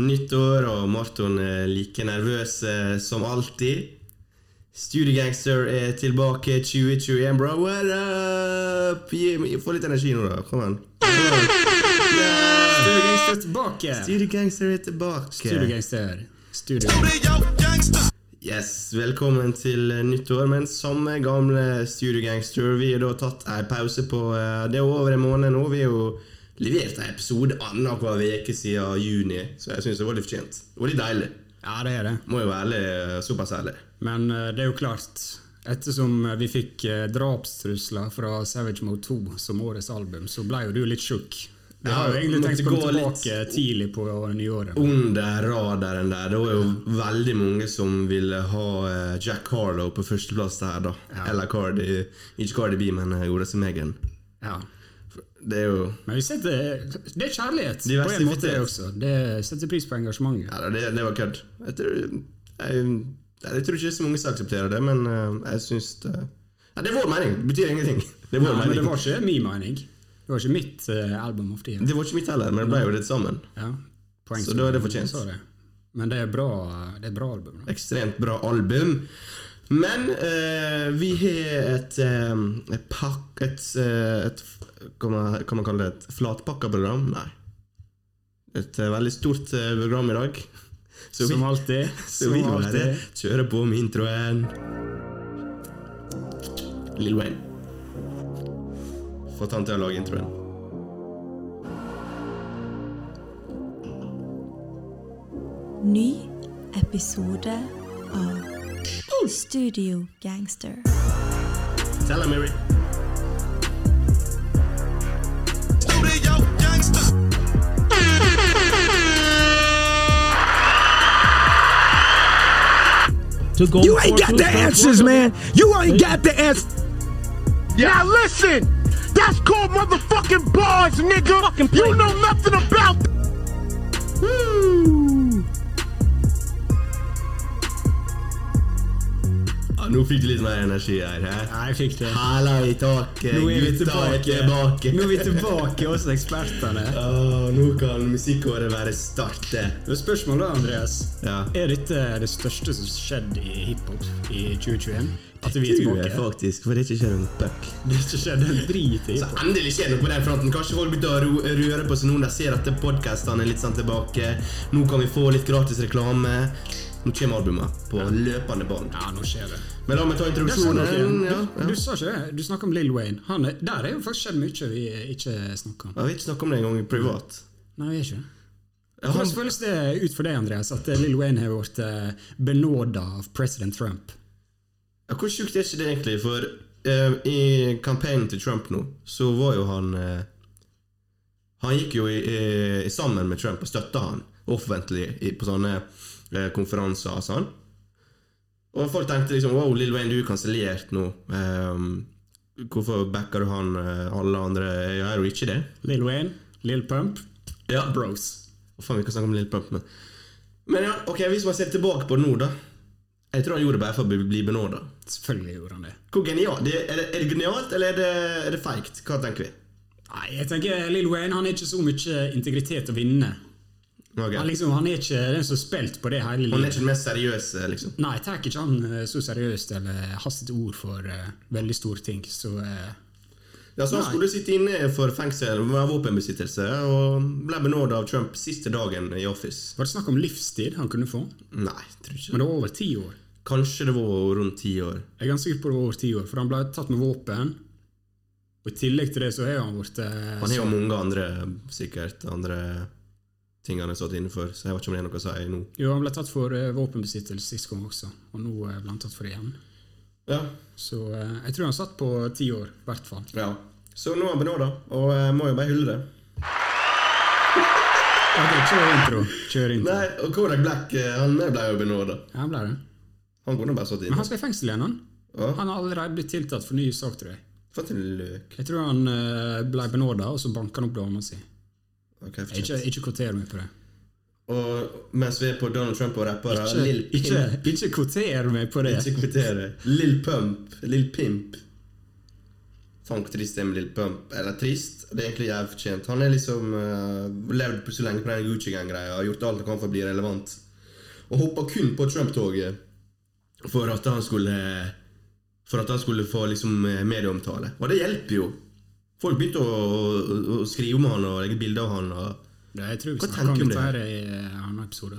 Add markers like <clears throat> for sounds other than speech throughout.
Nytt år, og Marton er like nervøs eh, som alltid. Studiegangster er tilbake 2021, bro. What up? Få litt energi nå, da. Kom an. Studiogangster er tilbake! Studiegangster er tilbake. Studiogangster. Studio. Yes, Velkommen til eh, nytt år, men samme gamle studiogangster. Vi har da tatt ei pause på eh, Det er over en måned nå. Vi har jo levert en episode annenhver uke siden juni, så jeg syns det var litt fortjent. Det var litt deilig. Ja, det er det. Må jo være ærlig, eh, såpass ærlig. Men eh, det er jo klart Ettersom vi fikk eh, drapstrusler fra Savage Mode 2 som årets album, så ble jo du litt tjukk. Vi har jo egentlig tenkt å komme tilbake tidlig på nyåret. Under radaren der. Det var jo veldig mange som ville ha eh, Jack Harlow på førsteplass der, da. Ja. Eller Cardi Ikke Cardi B, men eh, Godeste Megan. Ja. Det er jo Men vi setter, det er kjærlighet på en måte det også. Det setter pris på engasjementet. Ja, det, det var kødd. Jeg tror, jeg, jeg tror ikke så mange som aksepterer det, men eh, jeg syns det ja, Det er vår mening. Det betyr ingenting. Det er vår Ja, men det var ikke min mening. Det var ikke mitt uh, album of the year. Det var ikke mitt heller, men det ble jo det sammen. Ja, Så da er det fortjent. Men det er bra, det er bra album. Da. Ekstremt bra album. Men eh, vi har et, eh, et pakk... Et, eh, et kan, man, kan man kalle det et flatpakka program? Nei. Et eh, veldig stort program i dag. <laughs> Så vi, Som alltid. <laughs> så vi Som bare kjøre på med introen. Lill Wayne. Få han til å lage introen. Ny episode av Studio Gangster. Tell him, Mary. to go You ain't got the answers, man. You ain't got the answers. Now listen, that's called motherfucking bars, nigga. You know nothing about. Woo. Nå fikk du litt mer energi her. He? Ja, jeg fikk det. Hæla i taket, Nå er vi er tilbake. tilbake. Nå er vi tilbake hos ekspertene. <laughs> Oh, nå kan musikkåret være startet. Det er spørsmålet, da, Andreas. Ja. Er dette det største som skjedde i hiphop i 2021? At vi er tilbake? jeg tilbake? faktisk, for det er ikke skjedd en puck. Det er ikke skjedd en drit i Så endelig skjer noe på den fronten. Kanskje folk begynner å røre på seg nå. De ser at podkastene er litt sånn tilbake. Nå kan vi få litt gratis reklame. Nå kommer albumet på løpende bånd. Ja, nå skjer det. Men la meg ta introduksjonen. Ja, Du, ja. du sa ikke det? Du snakka om Lill Wayne. Han er, der er jo faktisk skjedd mye vi ikke snakker om. Jeg har ikke snakka om det engang privat. Nei, vi er ikke. Ja, Hvordan føles det ut for deg, Andreas, at Lill Wayne har blitt eh, benåda av president Trump? ja, hvor sjukt er ikke det egentlig? For uh, i kampanjen til Trump nå, så var jo han uh, Han gikk jo i, i, sammen med Trump og støtta han offentlig i, på sånne eh, konferanser og sånn. Og folk tenkte liksom Wow, Lill Wayne, du er kansellert nå. Um, hvorfor backer du han? eh, Alle andre Jeg er jo ikke det. Lill Wayne, Lill Pump, Ja. Bros. Hva faen, vi kan snakke om Lill Pump, men Men ja, ok, hvis man ser tilbake på det nå, da. Jeg tror han gjorde det bare for å bli, benåda. Selvfølgelig gjorde han det. Hvor genialt? Det, er, det, er det genialt, eller er det, er det feigt? Hva tenker vi? Nei, jeg tenker Lill Wayne han er ikke så mye integritet å vinne. Ok. Han, liksom, han er ikke den som har spilt på det hele livet. Han er ikke den mest seriøse, liksom. Nei, jeg tar ikke han eh, så seriøst eller har sitt ord for uh, veldig store ting. Så uh, Ja, så Han Nei. skulle sitte inne for fengsel med våpenbesittelse og ble benåda av Trump siste dagen i Office. var det snakk om livstid han kunne få. Nei, tror ikke Men det. var over ti år. Kanskje det var rundt ti år. Jeg er ganske sikker på det var over ti år, for han ble tatt med våpen. Og I tillegg til det så er han blitt Han har jo mange andre sikkert andre ting han har satt inne for, så jeg vet ikke om det er noe å si nå. Jo, han ble tatt for uh, våpenbesittelse sist gang også, og nå uh, ble han tatt for det igjen. Ja, Så uh, jeg tror han satt på ti år, i hvert fall. ja. Så nå er han benåda, og jeg må jo bare hylle det. <laughs> Ok, kjør intro. Kjør intro. Nei, og Kodak Black han ble jo benåda. Ja, han ble det. Han kunne bare satt inne. Men han skal i fengsel igjen, han. Ja. Han har allerede blitt tiltatt for ny sak, tror jeg. For en løk. Jeg tror han ble benåda, og så banka han opp dama si. Ok, fortjent. Ikke, ikke kvoter meg på det. Og mens vi er på Donald Trump og rappere Lill Ikke, Pimp ikke, ikke kvoter meg på det. Ikke kvoter Lill Pump. Lill Pimp. tanktrist med Lill Pump. Eller trist, det er egentlig jævlig fortjent. Han er liksom uh, levd på så lenge på den Gucci Gang-greia og gjort alt han kan for å bli relevant. Og hoppa kun på Trump-toget for at han skulle For at han skulle få liksom eh, medieomtale. Og det hjelper jo. Folk begynte å, å, å skrive om han og legge bilder av han. Og, Det, jeg tror vi snakka om dette det? her i en annen episode.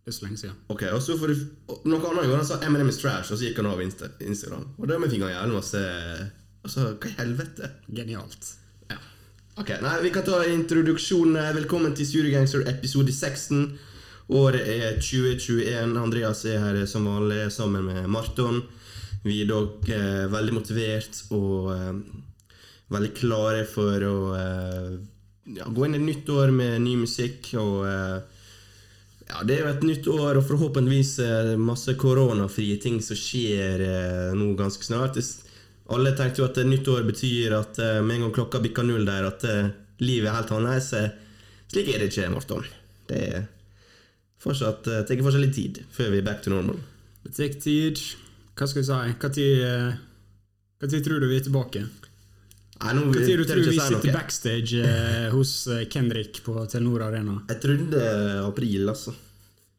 Det er så lenge siden. ok, og så du og Noe annet gjorde han sa Eminem is trash, og så gikk han av Insta, Instagram. Og dermed fikk han jævlig masse Altså, hva i helvete? Genialt. Ja. Ok, nei, Vi kan ta introduksjonen. Velkommen til Studio Gangster episode 16. Året er 2021. Andreas er her som vanlig sammen med Marton. Vi er dog eh, veldig motivert og eh, veldig klare for å eh, ja, gå inn i et nytt år med ny musikk. Og eh, ja, det er jo et nytt år, og forhåpentligvis eh, masse koronafrie ting som skjer nå ganske snart. Alle tenkte jo at nytt år betyr at med en gang klokka bikker null der, at livet er helt annerledes. Slik er det ikke, Morten. Det er fortsatt, tar fortsatt litt tid før vi er back to normal. Det tar tid. Hva skal vi si? Tid tror du vi er tilbake? Nei, nå Hva tid tør du tror vi sitter backstage eh, hos eh, Kendrick på Telenor Arena? Jeg trodde april, altså.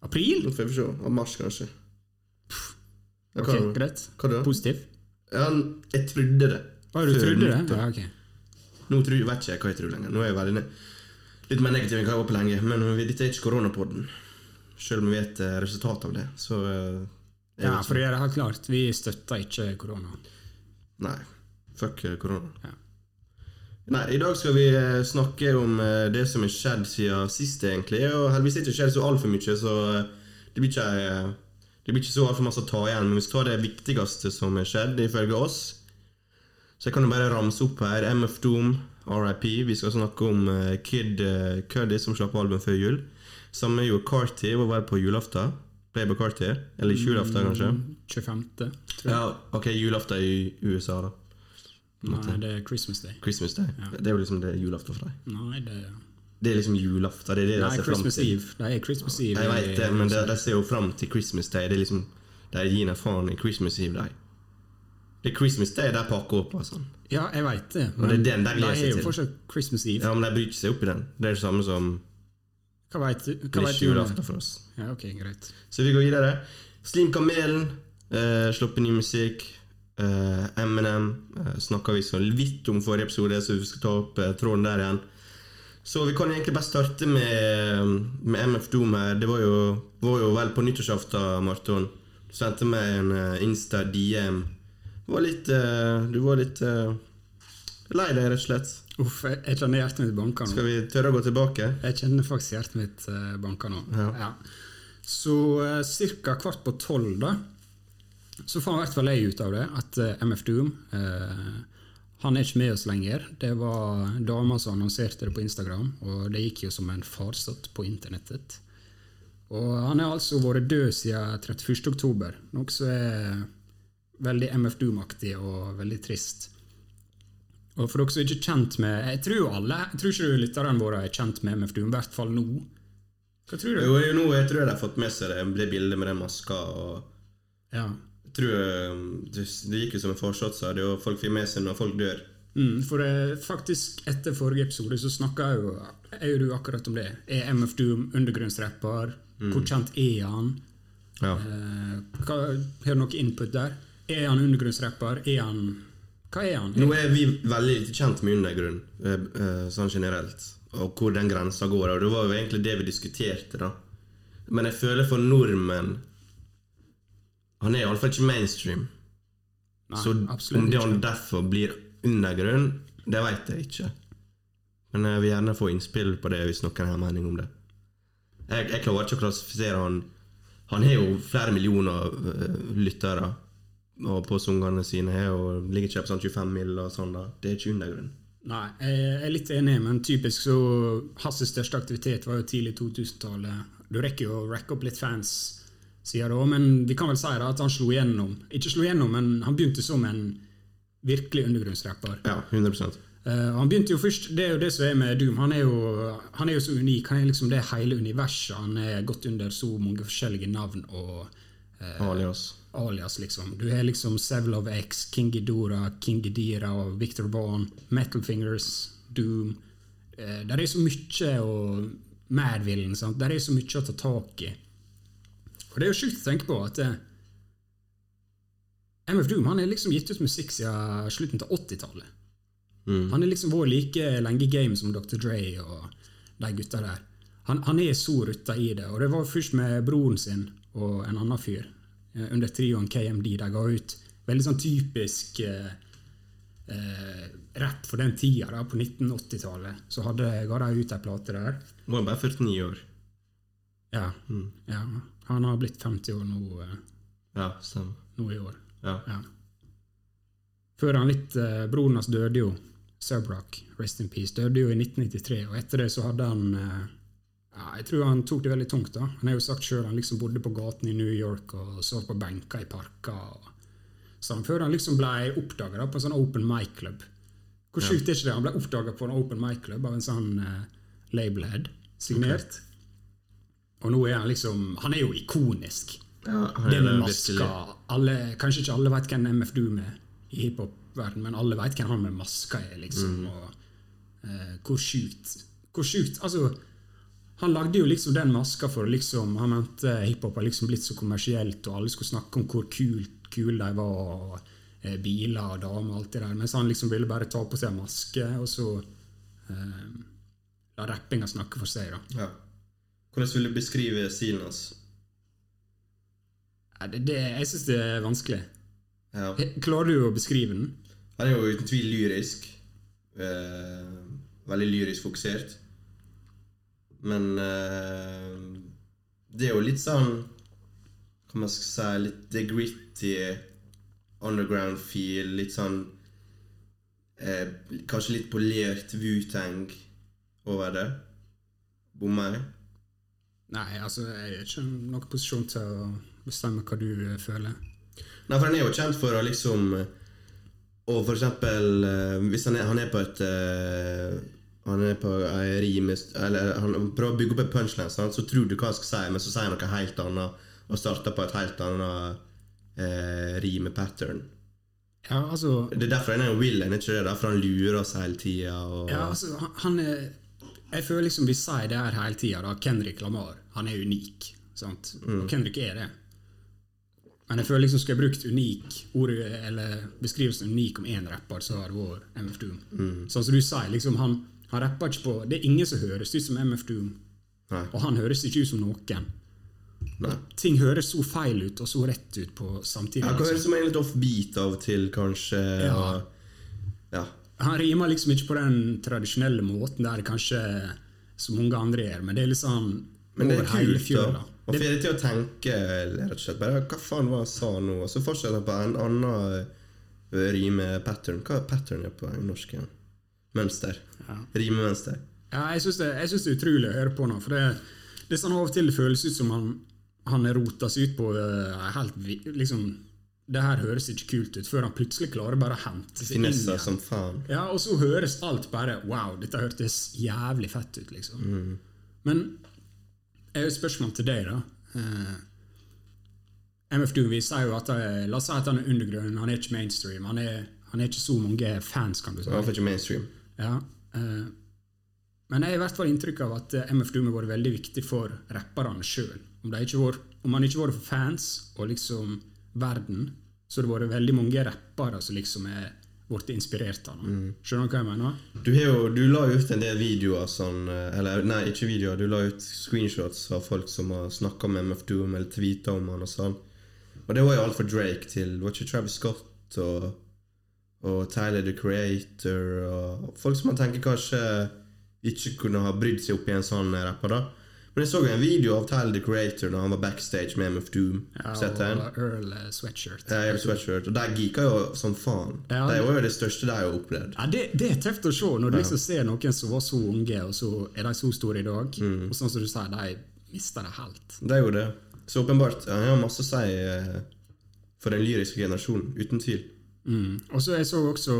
April? Nå får vi se. Av mars, kanskje. Ja, Ok, greit. Positiv? Ja, jeg trodde det. Å, du Før trodde det? Ja, ok. Nå tror, vet ikke jeg hva jeg tror lenger. Nå er jeg veldig litt mer negativ enn hva jeg var på lenge. Men dette er ikke koronapodden. Selv om vi vet eh, resultatet av det. Så eh, Ja, for å gjøre det helt klart, vi støtter ikke korona. Nei. Fuck korona. Ja. Nei, I dag skal vi eh, snakke om eh, det som er skjedd siden sist, egentlig. Og heldigvis det ikke skjedd så altfor mye, så eh, det blir ikke det blir ikke så altfor masse å ta igjen. Men vi skal ta det viktigste som er skjedd, ifølge oss. Så jeg kan jo bare ramse opp her. MF Doom, RIP. Vi skal snakke om Kid Cuddy, som slapp album før jul. Samme gjorde Carty, var vel på julaften. på Carty. Eller julaften, kanskje. 25. tror jeg. Ja, ok, julaften i USA, da. Nei, det er Christmas Day. Christmas Day. Det er jo liksom det er julaften for deg. Nei, det Det er liksom julaften. Det er det de Nei, ser fram Christmas til. Eve. Det er Christmas Eve. Jeg vet det, men de, de ser jo fram til Christmas Day. Det er liksom De gir en faen i Christmas Eve, de. Det er Christmas Day de pakker opp sånn. Ja, jeg vet det. Og det er gleder er jo fortsatt Christmas Eve. Ja, men de bryter seg opp i den. Det er det samme som Hva vet du? Hva er vet julaften for oss. Ja, ok, greit. Så vi går videre. Slim Kamelen uh, sluppet ny musikk. Eh, Eminem uh, snakka vi så vidt om forrige episode, så vi skal ta opp uh, tråden der igjen. Så vi kan egentlig bare starte med, med MF Doom her. Det var jo, var jo vel på nyttårsaften, Marton. Du sendte meg en eh, Insta-DM. Du var litt eh, Du var litt eh, lei deg, rett og slett. Uff, jeg, jeg kjenner hjertet mitt banker nå. Skal vi tørre å gå tilbake? Jeg kjenner faktisk hjertet mitt eh, banker nå. Ja. Så uh, ca. kvart på tolv, da, så fant i hvert fall jeg ut av det, at eh, MF Doom eh, han er ikke med oss lenger. Det var dama som annonserte det på Instagram, og det gikk jo som en farsott på internettet. Og han har altså vært død siden 31. oktober, noe som er veldig MF Doom-aktig og veldig trist. Og for dere som ikke er kjent med Jeg tror alle, jeg tror ikke lytterne våre er kjent med MF Doom, i hvert fall nå. Hva tror du? Jo, nå jeg tror de har fått med seg det, det bildet med den maska. og Ja. Tror eh, det, gikk jo som en forsats sa det, og folk fikk med seg når folk dør. Mm, for det, faktisk etter forrige episode så snakka jo, jo du akkurat om det. Er MF Doom undergrunnsrapper? Hvor kjent er han? Ja. Eh, hva, har du noe input der? Er han undergrunnsrapper? Er han Hva er han? Nå er vi veldig lite kjent med undergrunn, eh, eh, sånn generelt, og hvor den grensa går. Og det var jo egentlig det vi diskuterte, da. Men jeg føler for nordmenn Han er iallfall ikke mainstream. Nei, Så om det han derfor blir undergrunn, det veit jeg ikke. Men jeg vil gjerne få innspill på det hvis noen har mening om det. Jeg, jeg klarer ikke å klassifisere han Han har jo flere millioner øh, lyttere og på sangene sine har og ligger ikke på sånn 25 mill. og sånn. da Det er ikke undergrunn. Nei, jeg er litt enig, men typisk så Hans største aktivitet var jo tidlig 2000-tallet. Du rekker jo å racke opp litt fans siden da, men vi kan vel si at han slo igjennom. Ikke slo igjennom, men han begynte som en virkelig undergrunnsrapper. Ja, 100 Uh, han begynte jo først, Det er jo det som er med Doom. Han er jo, han er jo så unik. Han er liksom det hele universet. Han er gått under så mange forskjellige navn og Alias. alias, liksom. Du har liksom Sevel of X, King Ghidorah, King Ghidira og Victor Vaughn, Metal Fingers, Doom. uh, der er så mye og Madvillen. Der er så mye å ta tak i. Og det er jo sjukt å tenke på at eh, MF Doom han er liksom gitt ut musikk siden slutten av 80-tallet. Han er liksom vært like lenge i game som Dr. Dre og de gutta der. Han, han er så rutta i det, og det var først med broren sin og en annen fyr eh, under trioen KMD de ga ut veldig sånn typisk eh, eh, rapp for den tida, da, på 1980-tallet. Så hadde, ga de ut ei plate der. Er han bare 49 år. Ja, ja. Han har blitt 50 år nå, eh, Ja, nå i år. Ja. Ja. Før han litt eh, Broren hans døde jo. Subrock, rest in peace, døde jo i 1993. Og etter det så hadde han eh, ja, Jeg tror han tok det veldig tungt. da. Han har jo sagt sjøl han liksom bodde på gaten i New York og så på benker i parker. Sånn, før han liksom ble oppdaga på en sånn open mic-klubb. Hvor sjukt er ikke det? Han ble oppdaga på en open mic-klubb av en sånn eh, labelhead, signert. Og nå er han liksom Han er jo ikonisk Ja, det med maska alle, Kanskje ikke alle vet hvem MF Doom er i hiphop-verden, men alle vet hvem han med maska er. liksom, og uh, Hvor sjukt Hvor sjukt Altså, han lagde jo liksom den maska for liksom Han mente hiphop har liksom blitt så kommersielt, og alle skulle snakke om hvor kult kule de var, og uh, biler og damer og alt det der, mens han liksom ville bare ta på seg en maske, og så uh, la rappinga snakke for seg. da. Ja. Hvordan vil du beskrive stilen hans? Det, det, jeg syns det er vanskelig. Ja. Klarer du å beskrive den? Han er jo uten tvil lyrisk. Eh, veldig lyrisk fokusert. Men eh, det er jo litt sånn Hva man skal si Litt det gritty underground feel. Litt sånn eh, Kanskje litt polert Wu-tang over det. Bommer jeg? Nei, altså, jeg er ikke i noen posisjon til å bestemme hva du eh, føler. Nei, for han er jo kjent for å liksom Og for eksempel eh, Hvis han er, han er på et eh, Han er på ei rime Eller han prøver å bygge opp en punchline, sant? så tror du hva han skal si, men så sier han noe helt annet og starter på et helt annet eh, rimepattern. Ja, altså, Det er derfor han er en villain, ikke det? Derfor han lurer oss hele tida. Og... ja, altså han, han er Jeg føler liksom vi sier det her hele tida, da. Kendrick Lamar. Han er unik. Sant? Og Kendrick er det. Men jeg føler liksom skulle jeg brukt unik ordet, eller beskrivelsen unik om én rapper, så har det vært MF Doom. Sånn som du sier, liksom han, han rapper ikke på Det er ingen som høres ut som MF Doom. Nei. Og han høres ikke ut som noen. Nei. Ting høres så feil ut og så rett ut på samtidig. Han kan liksom. høres som en litt offbeat av og til, kanskje. Ja. Og, ja. Han rimer liksom ikke på den tradisjonelle måten der kanskje så mange andre gjør, men det er litt sånn Men det er kult, da. Og får det til å tenke rett og slett bare Hva faen var han sa nå? Og så fortsetter han på en annen eh, rimepattern. Hva er pattern er på norsk igjen? Mønster. Rimemønster. Ja, jeg syns det, det er utrolig å høre på nå. For det, det er sånn av og til det føles ut som han, han rota seg ut på uh, helt liksom, Det her høres ikke kult ut, før han plutselig klarer bare å hente seg inn Finesser igjen. som faen. Ja, og så høres alt bare Wow, dette hørtes jævlig fett ut, liksom. Men jeg har et spørsmål til deg, da. Eh, MF Doom vi sier jo at eh, La oss si at han er undergrunn, han er ikke mainstream. Han er, han er ikke så mange fans, kan du si. Får ikke mainstream. Ja, uh, men jeg har i hvert fall inntrykk av at eh, MF Doom har vært veldig viktig for rapperne sjøl. Om, om han ikke vært for fans og liksom verden, så har det vært veldig mange rappere som liksom er blitt inspirert av Mm. Skjønner du hva jeg mener? Du, har jo, du la ut en del videoer sånn Eller nei, ikke videoer. Du la ut screenshots av folk som har snakka med MF Doom eller tweeta om han og sånn. Og det var jo alt fra Drake til var ikke Travis Scott og, og Tyler the Creator og folk som man tenker kanskje ikke kunne ha brydd seg opp i en sånn rapper, da. Men jeg så en video av Tyler the Creator da han var backstage med MF Doom. Ja, og Earl eh, Sweatshirt. Ja, Earl Sweatshirt. Og der geeka jo som faen. Ja, det var jo det største de har opplevd. Ja, det, det er tøft å se når du liksom ser noen som var så unge, og så er de så store i dag. Og sånn som du sier, de mister det helt. Det er jo det. Så åpenbart, han har masse å si eh, for den lyriske generasjonen, uten tvil. Mm. Og så jeg så også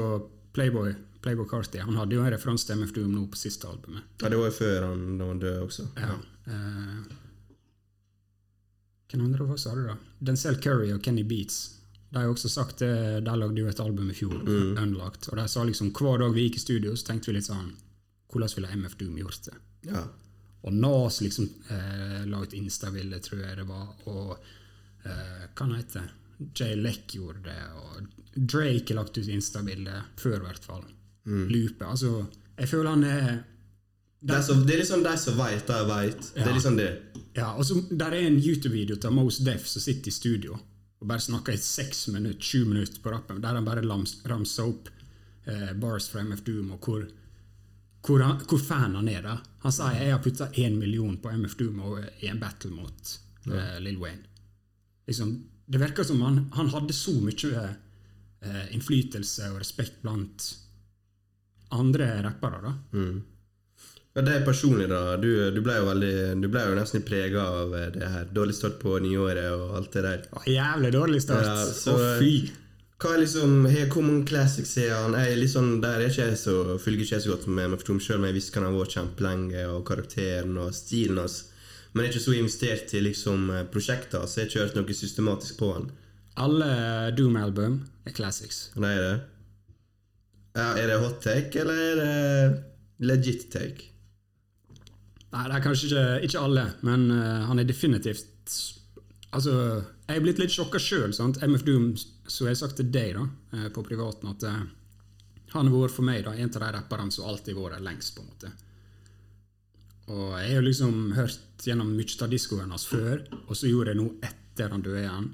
Playboy Playboy Carty. Han hadde jo en referanse til MF Doom nå på siste albumet. Ja, det var jo før han, han døde også. Ja. Eh, Hvem andre var sa det da? Denzel Curry og Kenny Beats. De har også sagt det, de lagde jo et album i fjor, Unlocked, og de sa liksom hver dag vi gikk i studio, så tenkte vi litt sånn Hvordan ville MF Doom gjort det? Ja. Og Nas liksom eh, la ut Insta-bilde, tror jeg det var, og eh, hva heter heter Jay Leck gjorde det, og Drake har lagt ut Insta-bilde før, i hvert fall. Lupe. Altså, jeg føler han er Det er, så, det er liksom de som veit, de veit. Det Ja. er liksom det. Ja, og så Der er en YouTube-video til Mose Def som sitter i studio og bare snakker i seks minutter, sju minutter på rappen, der han bare ramser opp eh, bars fra MF Doom, og hvor, hvor, han, hvor fan han er. da. Han sier jeg har putta én million på MF Doom og, i en battle mot eh, Lil Wayne. Liksom, det virker som han, han hadde så mye eh, innflytelse og respekt blant andre rappere. da. Ja, det er personlig, da. Du, du ble jo veldig Du ble jo nesten prega av eh, det her. Dårlig start på nyåret og alt det der. Å, Jævlig dårlig start. Ja, så- Å, fy! Hva er liksom hvor Common Classics er han jeg sånn, Der er ikke jeg så følger ikke jeg så godt med MF Doom, selv men jeg visste han har vært kjempelenge, og karakteren og stilen hans. Men jeg er ikke så investert i liksom eh, prosjekter, så jeg har ikke hørt noe systematisk på han. Alle Doom-album er classics. Det er det. Ja, er det hot take, eller er det legit take? Nei, det er kanskje ikke, ikke alle, men uh, han er definitivt Altså, jeg er blitt litt sjokka sjøl. MF Doom, så jeg har sagt til deg da, eh, på privaten, at uh, han har vært for meg da, en av de rapperne som alltid har vært lengst. på en måte. Og jeg har liksom hørt gjennom mye av diskoen hans før, og så gjorde jeg noe etter han døde igjen.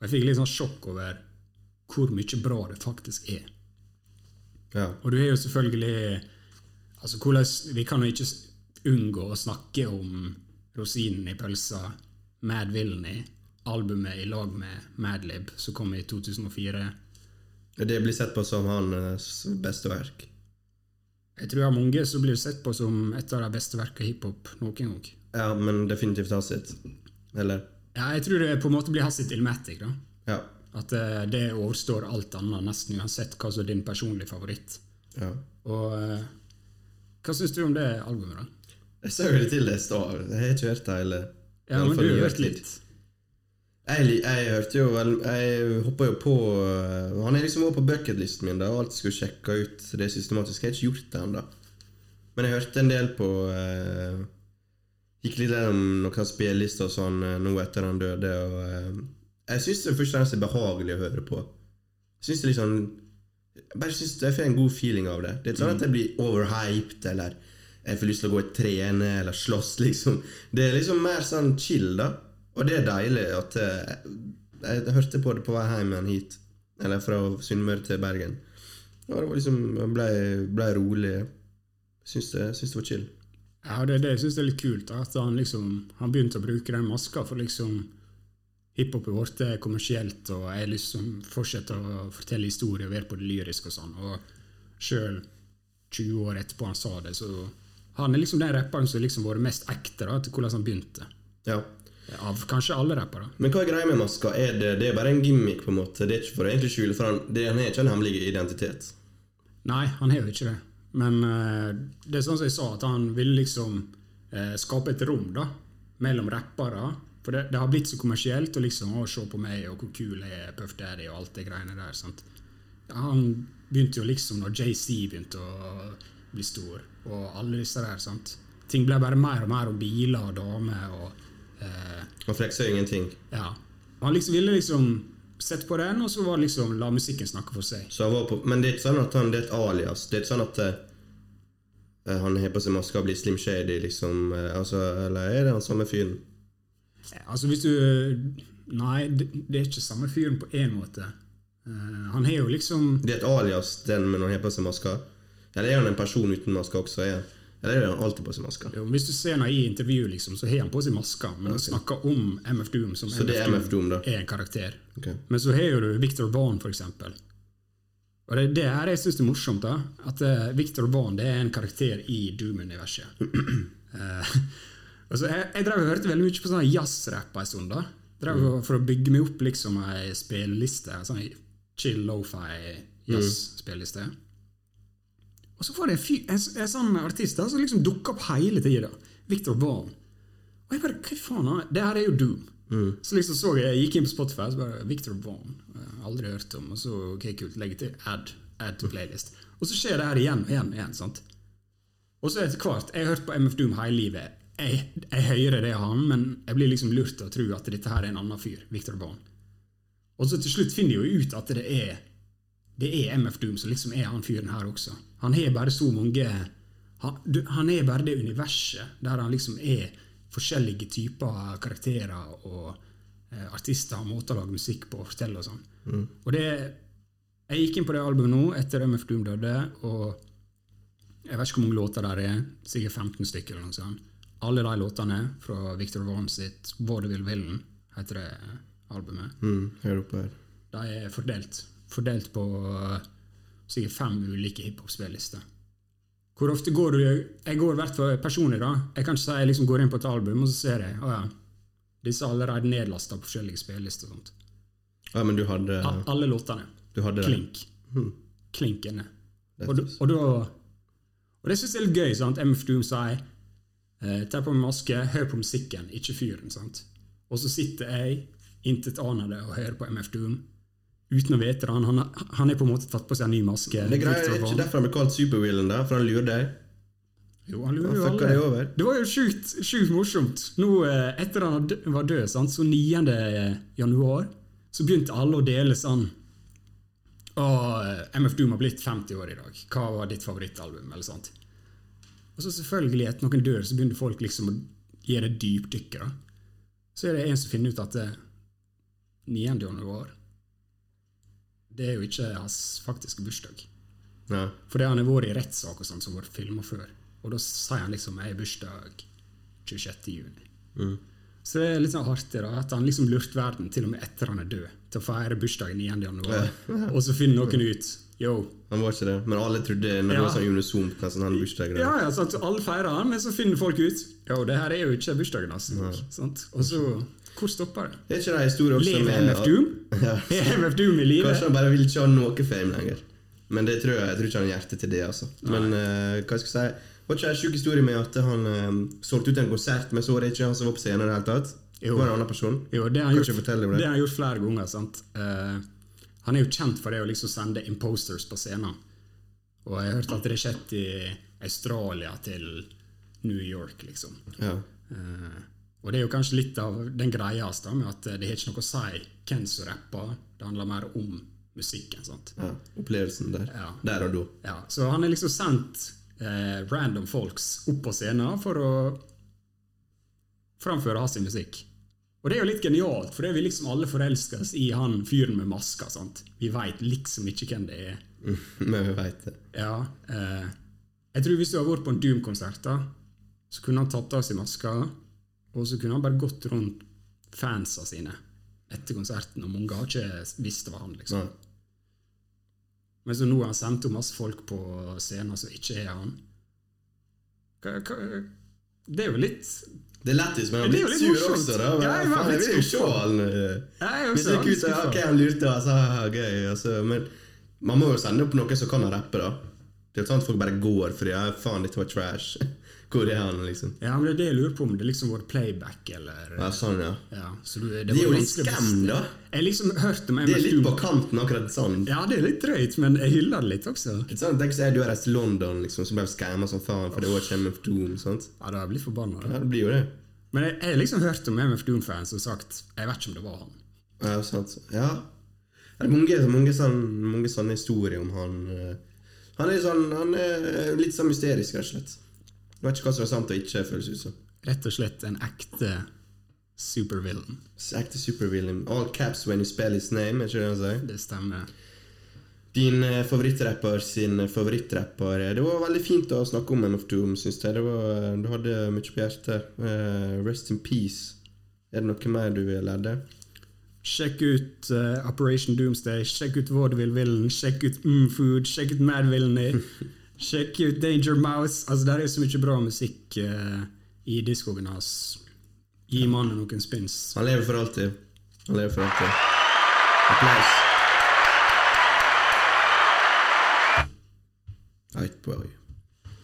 Og jeg fikk litt sånn sjokk over hvor mye bra det faktisk er. Ja. Og du er jo selvfølgelig altså hvordan, Vi kan jo ikke unngå å snakke om rosinen i pølsa, Mad Villainy, albumet i lag med Madlib, som kom i 2004. Det blir sett på som hans beste verk. Jeg tror det er mange som blir sett på som et av de beste verka i hiphop noen gang. Ja, men definitivt hans sitt. Eller? Ja, jeg tror det på en måte blir hans sitt Ilmatic. da. Ja. At eh, det overstår alt annet, nesten uansett hva som er din personlige favoritt. ja. Og eh, hva syns du om det albumet, da? Jeg jo det til deg i stad. Jeg har ikke hørt det hele. Ja, men du har hørt litt. litt. Jeg, jeg hørte jo Jeg hoppa jo på øh, Han er liksom også på bucketlisten min, da, og alltid skulle sjekke ut det systematisk. Jeg har ikke gjort det ennå. Men jeg hørte en del på eh, Gikk litt gjennom noen spillelister og sånn øh, nå etter han døde, og eh, jeg syns det først og fremst er behagelig å høre på. Jeg synes det liksom sånn Jeg bare synes jeg får en god feeling av det. Det er ikke sånn at jeg blir overhyped, eller jeg får lyst til å gå og trene eller slåss, liksom. Det er liksom mer sånn chill, da. Og det er deilig at eh, Jeg, jeg hørte på det på vei hjem hit. Eller fra Sunnmøre til Bergen. Og det var liksom Jeg ble, ble rolig. Syns det, syns det var chill. Ja, det er det jeg syns er litt kult. da, At han liksom Han begynte å bruke den maska for liksom Hiphop er blitt kommersielt, og jeg liksom fortsetter å fortelle historier og være på det lyriske og sånn. Og sjøl 20 år etterpå han sa det, så Han er liksom den rapperen som liksom vært mest ekte da, til hvordan han begynte. Ja. Av kanskje alle rappere. Men hva er greia med maska? Er det, det er bare en gimmick, på en måte? Det er ikke for å egentlig skjule, for han, det, han er ikke en hemmelig identitet. Nei, han har jo ikke det. Men uh, det er sånn som jeg sa, at han ville liksom uh, skape et rom da, mellom rappere. For det, det har blitt så kommersielt å liksom å se på meg og hvor kul jeg er, Puff Daddy og alt det greiene der. sant? Han begynte jo liksom når JC begynte å bli stor, og alle disse der. sant? Ting ble bare mer og mer om biler og damer og eh, Han flekser jo ingenting. Ja. Han liksom ville liksom sette på den, og så var liksom la musikken snakke for seg. Så han var på, men det er ikke sånn at han, det er et alias. Det er ikke sånn at eh, han har på seg maska og blir Slim Shady, liksom. eh, altså, eller er det han samme fyren? Altså hvis du Nei, det, det er ikke samme fyren på én måte. Uh, han har jo liksom Det er et alias, den med når han har på seg maska? Eller er han en person uten maske også? Er han? Eller er han alltid på seg maske? jo, Hvis du ser ham i intervju, liksom, så har han på seg maske, men han snakker om MF Doom som det er MF Doom, er en karakter. Okay. Men så har du Victor Vaughn, eksempel. Og det, det her jeg syns er morsomt, da, at uh, Victor Vaughn det er en karakter i Doom-universet. <clears throat> uh, altså, jeg, jeg drev og hørte veldig mye på sånn jazzrapp en stund. da. Drev mm. For å bygge meg opp liksom ei spilleliste. Sånn chill lo-fi jazz-spilleliste. Og så var det en, fyr, en, en sånn artist som liksom dukker opp hele tida. Victor Vaughn. Og jeg bare, hva faen, det her er jo Doom. Så liksom så jeg, jeg gikk inn på Spotify, og så bare Victor Vaughn. Aldri hørt om. Og så ok, kult, legge til add, add to playlist. Og så skjer det her igjen og igjen. igjen, sant? Og så etter hvert Jeg har hørt på MF Doom hele livet. Jeg, jeg hører det han, men jeg blir liksom lurt til å tro at dette her er en annen fyr. Victor Vaughn. Og så til slutt finner jeg jo ut at det er det er MF Doom som liksom er han fyren her også. Han har bare så mange han, du, han er bare det universet der han liksom er forskjellige typer karakterer og eh, artister og måter å lage musikk på og fortelle og sånn. Og det Jeg gikk inn på det albumet nå etter MF Doom døde, og jeg vet ikke hvor mange låter der er, sikkert 15 stykker eller noe sånt. Alle de låtene fra Victor Vaughn sitt Vaudeville Villain, heter det albumet. Mm, her oppe her. De er fordelt. Fordelt på uh, sikkert fem ulike hiphop-spillister. Hvor ofte går du Jeg går i hvert fall personlig, da. Jeg kan ikke si jeg liksom går inn på et album, og så ser jeg å ja, disse er allerede nedlasta på forskjellige og sånt. Ja, men du hadde, A- Alle låtene. du hadde. Klink. Hmm. Klinkende. Og, og, da, og det syns jeg er litt gøy. sant? MF Doom sier eh, Ta på meg maske, hør på musikken, ikke fyren. sant? Og så sitter jeg, intetanende, og hører på MF Doom uten å vite det. Han, han, han er på en måte tatt på seg en ny maske. Det greier er ikke derfor han ble kalt Superwillen, da, for han lurer deg. Jo, han lurer jo alle. Det var jo sjukt, sjukt morsomt. Nå, eh, etter han var død, sant, så 9. januar, så begynte alle å dele sånn Å, eh, MF Doom har blitt 50 år i dag. Hva var ditt favorittalbum? Eller sånt. Og så selvfølgelig, etter noen dør, så begynner folk liksom å gi det dypdykket. da. Så er det en som finner ut at eh, 9. januar Det er jo ikke hans faktiske bursdag. Ja. Fordi han har vært i rettssak og sånn som har vært filma før. Og da sier han liksom 'jeg har bursdag 26. juni'. Så det er litt sånn artig da, at han liksom lurte verden til og med etter han er død, til å feire bursdagen 9. januar. Og så finner noen ut Yo. Han var ikke det, men alle trodde når det var sånn unisont nesten han hadde. Ja, ja, sant? Alle feirer han, men så finner folk ut Jo, det her er jo ikke bursdagen hans. sant? Og så Hvor stopper det? Er ikke det en historie også Lever med MF Doom? <laughs> Ja. <laughs> Er MF Doom i live? Kanskje han bare vil ikke ha noe fame lenger. Men det tror jeg, jeg tror ikke han har hjerte til det. altså Men uh, hva skal jeg si Var ikke en sjuk historie med at han um, solgte ut en konsert, men så var det ikke han som var på scenen i det hele tatt? Jo. Var en annen person? Jo, det har han gjort, det? det har han gjort flere ganger. sant? Uh, han er jo kjent for det å liksom sende imposters på scenen. Og jeg har hørt at det har skjedd i Australia til New York, liksom. Ja. Eh, og det er jo kanskje litt av den greia da, med at det har ikke noe å si hvem som rapper. Det handler mer om musikken. sant? ja. Opplevelsen der. Ja. Der og da. Ja, så han har liksom sendt eh, random folks opp på scenen for å framføre hans musikk. Og det er jo litt genialt, for det er vi liksom alle forelska i han fyren med maska. sant? Vi veit liksom ikke hvem det er. <laughs> Men vi veit det. Ja, eh, jeg tror Hvis du har vært på en Doom-konsert, da, så kunne han tatt av seg maska, og så kunne han bare gått rundt fansa sine etter konserten, og mange har ikke visst det var han. liksom. Ja. Men så nå har han sendt opp masse folk på scenen som ikke er han. Hva, hva, det er jo litt Det er lættis, men han Det blir sur morsomt. også, da. Ja, jeg Faen, jeg vil jo se han eh, jo Hvis så det gikk ut, skuffa. ok, han lurte, altså, gøy, altså, men man må jo sende opp noe som kan rappe, da. Det er sånn at folk bare går fordi ja, faen, dette var trash. <laughs> Hvor er han, liksom? Ja, men det er det jeg lurer på, om det liksom var playback eller Ja, sånn, ja. ja, så du, det, Det er jo litt skam, da. Jeg liksom hørte om Det er litt på kanten, akkurat sånn. Ja, det er litt drøyt, men jeg hyller det litt også. Ikke sant? Tenk at du har reist til London, liksom, som du skamma som faen, for det var ikke MF Doom. sant? Ja, da blir jeg forbanna. Ja, det blir jo det. Men jeg jeg liksom hørt om MF Doom-fans som sagt Jeg vet ikke om det var han. Ja, sant. Ja. Det er mange, mange, sånne, mange sånne historier om han. Eh. Han er sånn, han er litt sånn mysterisk, rett og slett. Jeg vet ikke hva som er sant og ikke, føles ut som. Rett og slett en ekte supervillain. Ekte supervillain. All caps when you spell his name, er ikke det han sier? Det stemmer. Din eh, favorittrapper sin favorittrapper. Det var veldig fint å snakke om MF Doom, syns jeg. Det var, du hadde mye på hjertet. Uh, rest in peace. Er det noe mer du vil ledde? Sjekk ut uh, Operation Doomsday, sjekk ut Vaudeville Villain, sjekk ut Mm Food, sjekk ut Mad Villainy, <laughs> sjekk ut Danger Mouse. Altså, Det er så mye bra musikk uh, i diskogen hans. Gi mannen noen spins. Han lever for alltid. Han lever for alltid. Applaus. Right boy.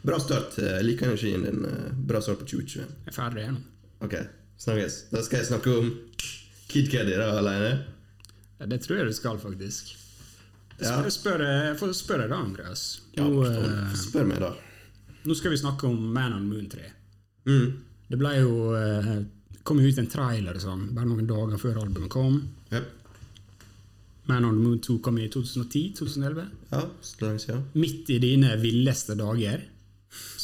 Bra start. Jeg liker energien din. eh, Bra start på 2021. Jeg er ferdig nå. Ok, snakkes. Da skal jeg snakke om Kid Cudi da, alene? Ja, det tror jeg du skal, faktisk. Ja. Spør, spør, får spørre deg da, Andreas. Ja, Nå, eh, spør meg, da. nå skal vi snakke om Man on Moon 3. Mm. Det ble jo eh, kom ut en trailer sånn, bare noen dager før albumet kom. Yep. Man on the Moon 2 kom i 2010-2011. Ja, så lenge siden. Midt i dine villeste dager.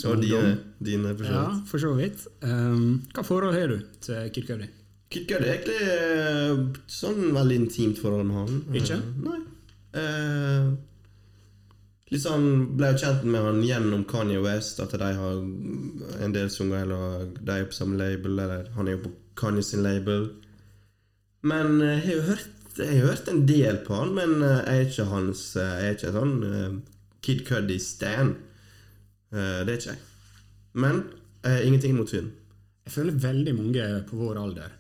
Og dine, dine for så Ja, vidt. for så vidt. Um, hva forhold har du til Kid Cudi? Kid Cudi er egentlig eh, sånn veldig intimt forhold med han. Ikke? Eh, Nei. Eh, litt sånn ble jo kjent med han gjennom Kanye West, at de har en del sanger, eller de er på samme label, eller han er jo på Kanye sin label. Men eh, jeg har hørt, jeg har hørt en del på han, men jeg er ikke hans Jeg er ikke sånn Kid Cudi-stan. Eh, det er ikke jeg. Men eh, ingenting mot fyren. Jeg føler veldig mange på vår alder,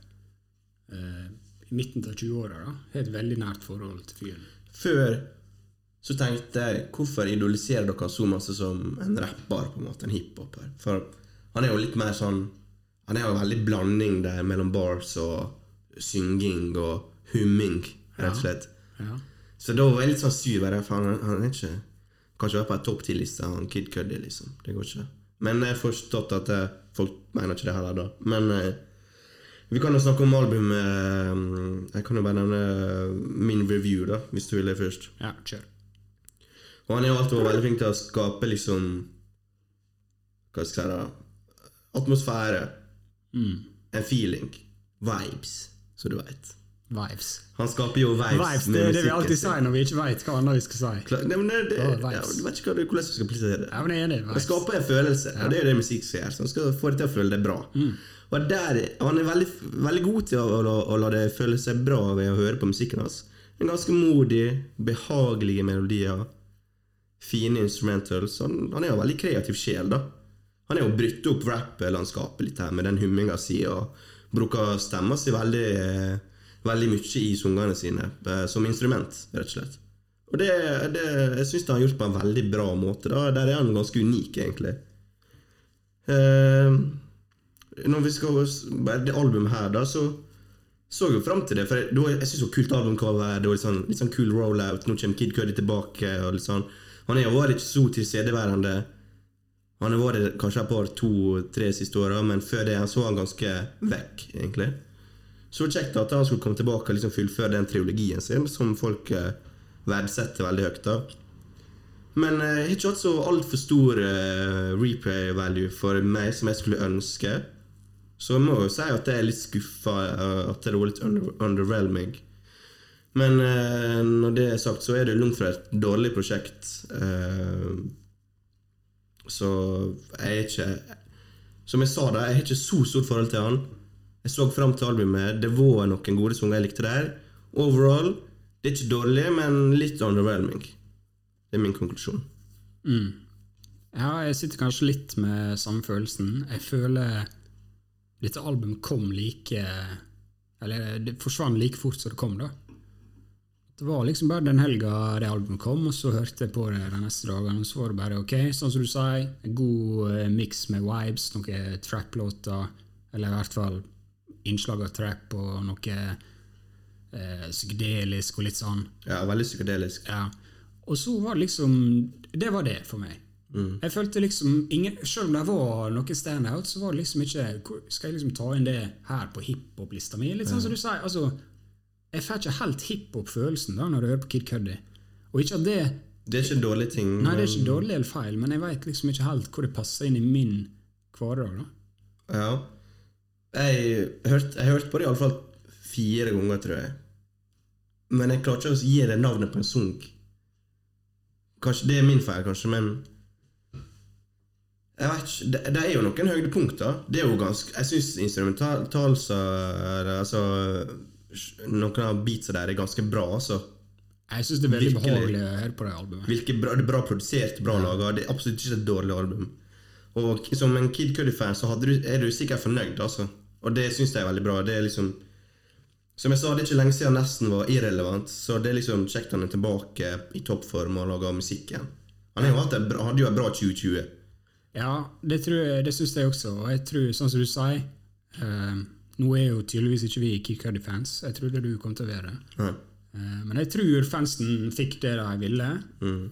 eh, i midten av 20-åra, da, har et veldig nært forhold til fyren. Før så tenkte jeg hvorfor idoliserer dere så masse som en rapper, på en måte, en hiphoper? For han er jo litt mer sånn Han er jo veldig blanding der mellom bars og synging og humming, rett og slett. Ja. Så da var jeg litt sånn sur, for han, han er ikke Kan ikke være på en topp ti-liste, han Kid Cuddy, liksom. Det går ikke. Men jeg har forstått at eh, folk mener ikke det heller, da. Men eh, vi kan jo snakke om albumet eh, Jeg kan jo bare nevne eh, min review, da, hvis du vil det først. ja, kjør. Og han er jo alltid veldig flink til å skape liksom Hva skal jeg si da Atmosfære. Mm. En feeling. Vibes, så du veit. Vibes. Han skaper jo vibes, Vibes, Det er det vi alltid sier når vi ikke veit hva annet vi skal si. Klar- Nei, men det, det, oh, ja, du vet ikke du, hvordan du skal plassere det. Ja, men det, er. Det Vibes. skaper en følelse, og det er det musikk skal gjøre. Så han skal få deg til å føle deg bra. Mm. Og der, Han er veldig, veldig god til å, å, å la det føle seg bra ved å høre på musikken hans. En ganske modig, behagelige melodier. Fine instrumentals. Han, han er jo en veldig kreativ sjel, da. Han er jo brutt opp rap-landskapet litt her med den humminga si, og bruker stemma si veldig, eh, veldig mye i sungene sine eh, som instrument, rett og slett. Og det, det jeg syns han har gjort på en veldig bra måte. da Der er han ganske unik, egentlig. Eh, når vi skal bare Det albumet her, da, så så jo fram til det. For jeg, jeg syns kult albumcover. Det var litt sånn, litt sånn cool rollout. Nå kommer Kid Cudi tilbake. Og litt sånn. Han jo vært ikke så tilstedeværende. Han har vært kanskje et par, to-tre siste åra, men før det så han ganske vekk, egentlig. Så kjekt at han skulle komme tilbake og liksom fullføre den triologien sin, som folk eh, verdsetter veldig høyt. da Men eh, jeg har ikke hatt så altfor stor eh, replay value for meg som jeg skulle ønske. Så jeg må jo si at jeg er litt skuffa, eh, at det var litt under, underwhelming. Men eh, når det er sagt, så er det langt fra et dårlig prosjekt. Eh, så jeg er ikke Som jeg sa, da, jeg har ikke så stort forhold til han. Jeg så fram til albumet. Det var noen gode sanger jeg likte der. Overall, det er ikke dårlig, men litt underwhelming. Det er min konklusjon. Mm. Ja, jeg sitter kanskje litt med samme følelsen. Jeg føler dette albumet kom like Eller det forsvant like fort som det kom, da. Det var liksom bare den helga det albumet kom, og så hørte jeg på det de neste dagene, og så var det bare ok, sånn som du sier, en god eh, miks med vibes, noen trap-låter, eller i hvert fall innslag av trap og noe eh, psykedelisk og litt sånn. Ja, veldig psykedelisk. Ja. Og så var det liksom Det var det for meg. Jeg følte liksom ingen, Selv om det var noe standout, så var det liksom ikke Skal jeg liksom ta inn det her på hiphop-lista mi? Litt sånn som du sier. altså Jeg får ikke helt hiphop-følelsen da når jeg hører på Kid Cuddy. Og ikke at det Det er ikke en dårlig ting. Nei, det er ikke dårlig eller feil, men jeg veit liksom ikke helt hvor det passer inn i min hverdag. da. Ja. Jeg hørte, hørt på det iallfall fire ganger, tror jeg. Men jeg klarer ikke å gi det navnet på en sunk. Kanskje Det er min feil, kanskje, men Jeg vet ikke, Det, det er jo noen høydepunkter. Det er jo ganske Jeg syns instrumentalser Altså Noen av beatsa der er ganske bra, altså. Jeg syns det er veldig Virkelig. behagelig å høre på det albumet. Virker bra, det er bra produsert, bra laga. Det er absolutt ikke et dårlig album. Og som en Kid Cudi-fan så du, er du sikkert fornøyd, altså. Og det syns jeg er veldig bra. Det er liksom Som jeg sa, det er ikke lenge siden nesten var irrelevant, så det er liksom kjekt han er tilbake i toppform og lager musikk igjen. Han hadde jo et bra 2020. Ja, det, tror jeg- det syns jeg også. Og jeg tror, sånn som du sier, eh, Nå er jo tydeligvis ikke vi Kid Cudi-fans. Jeg trodde du kom til å være det. Ja. Eh, Men jeg tror fansen fikk det de ville. Mm.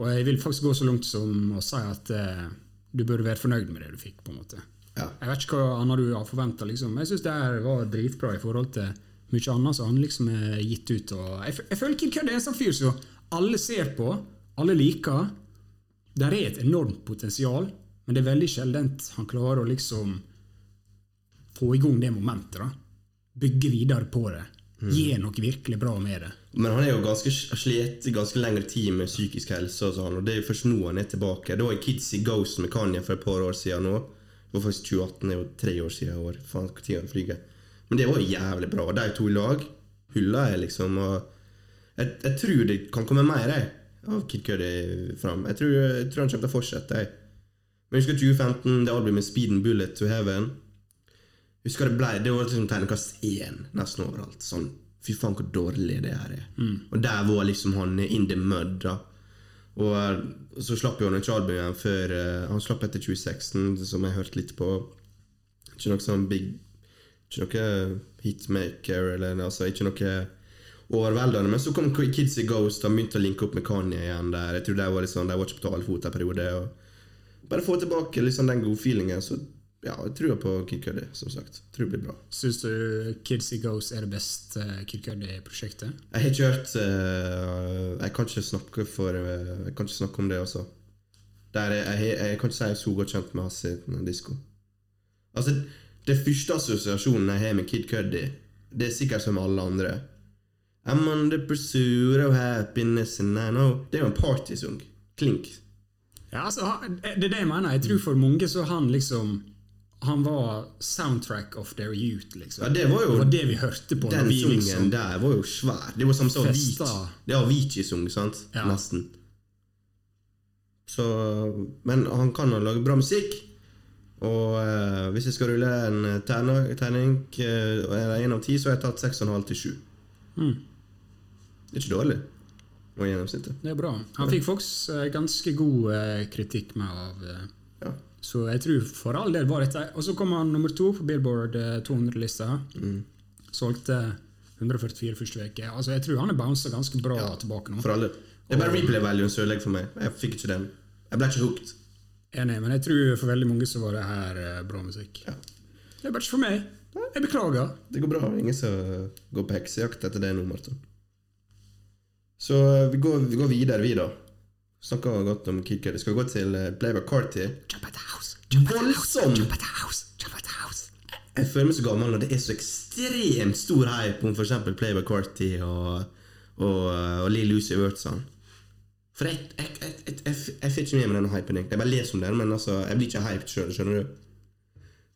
Og jeg vil faktisk gå så langt som å si at eh, du burde være fornøyd med det du fikk. på en måte. Ja. Jeg vet ikke hva annet du har forventa. Liksom. Jeg syns det her var dritbra i forhold til mye annet som han liksom er gitt ut. Og jeg, jeg føler Kid Cudi er en sånn fyr som alle ser på, alle liker. Der er et enormt potensial, men det er veldig sjeldent han klarer å liksom få i gang det momentet. da. Bygge videre på det. Gi noe virkelig bra med det. Men han er jo ganske slitt ganske lengre tid med psykisk helse, og sånn, og det er jo først nå han er tilbake. Det var en Kids i Ghost med Kanye for et par år siden nå. Det var faktisk 2018, det er jo tre år siden år. Faen, tida flyger. Men det var jævlig bra. De to i lag hulla jeg, liksom. Og jeg, jeg tror det kan komme mer jeg, av Kid Cudi fram. Jeg tror, jeg tror han kommer til å fortsette. Jeg. Men husker 2015, det albumet Speed and Bullet to Heaven. Husker det ble, det var liksom tegnekast én nesten overalt. Sånn, Fy faen, hvor dårlig det her er. Og der var liksom han in the mud. da Og eh, så slapp jo han ikke albumet igjen før eh, Han slapp etter 2016, som jeg hørte litt på. Ikke noe sånn big Ikke noe hitmaker, eller altså ikke noe overveldende. Men så kom Kids i Ghost og begynte å linke opp med Kanye igjen der. Jeg tror det var litt sånn, De var ikke på talefot en periode. Bare få tilbake liksom den gode feelingen. Så ja, jeg tror på Kid Cudi, som sagt. Jeg Tror det blir bra. Syns du Kids i Ghost er det beste Kid Cudi-prosjektet? Jeg har ikke hørt uh, Jeg kan ikke snakke for uh, Jeg kan ikke snakke om det også. Der jeg, jeg, jeg kan ikke si jeg er så godt kjent med hans disko. Altså, det første assosiasjonen jeg har med Kid Cudi, det er sikkert som alle andre. I'm on the pursuit of happiness and I know Det er jo en partysang. Klink. Ja, altså, det er det jeg mener. Jeg tror for mange så han liksom Han var soundtrack of their youth, liksom. Ja, det var jo- det, var det vi hørte på. Den vi sangen liksom, der var jo svær. Det var som Festa. Det er Avicii-sang, sant? Ja. Nesten. Så Men han kan jo lage bra musikk. Og eh, hvis jeg skal rulle en terning, terning eh, én av ti, så har jeg tatt 6,5 til 7. Mm. Det er ikke dårlig. Og gjennomsnittet. Det er bra. Han fikk faktisk eh, ganske god eh, kritikk med av eh, Ja. Så jeg tror for all del var dette Og så kom han nummer to på Billboard eh, 200-lista. Mm. Solgte 144 første uke. Altså, jeg tror han er bounsa ganske bra tilbake nå. For alle. Det er bare replay value som ødelegger for meg. Jeg fikk ikke den. Jeg ble ikke hooked. Enig, men jeg tror for veldig mange så var det her eh, bra musikk. Ja. Det er bare ikke for meg. Jeg beklager. Det går bra. Ingen som går på heksejakt etter det nå, Martin. Så eh, vi går, vi går videre, vi, da. Snakka godt om kicker. Cudi. Skal vi gå til Playback Carty? Voldsom! Jeg føler meg så gammel når det er så ekstremt stor hype om f.eks. Playback Carty og, og, og Lill Lucy Wert sånn. For jeg, jeg, jeg, jeg, jeg, jeg får ikke med meg denne hypen. egentlig. Jeg bare leser om den, men altså, jeg blir ikke hyped sjøl, skjønner du.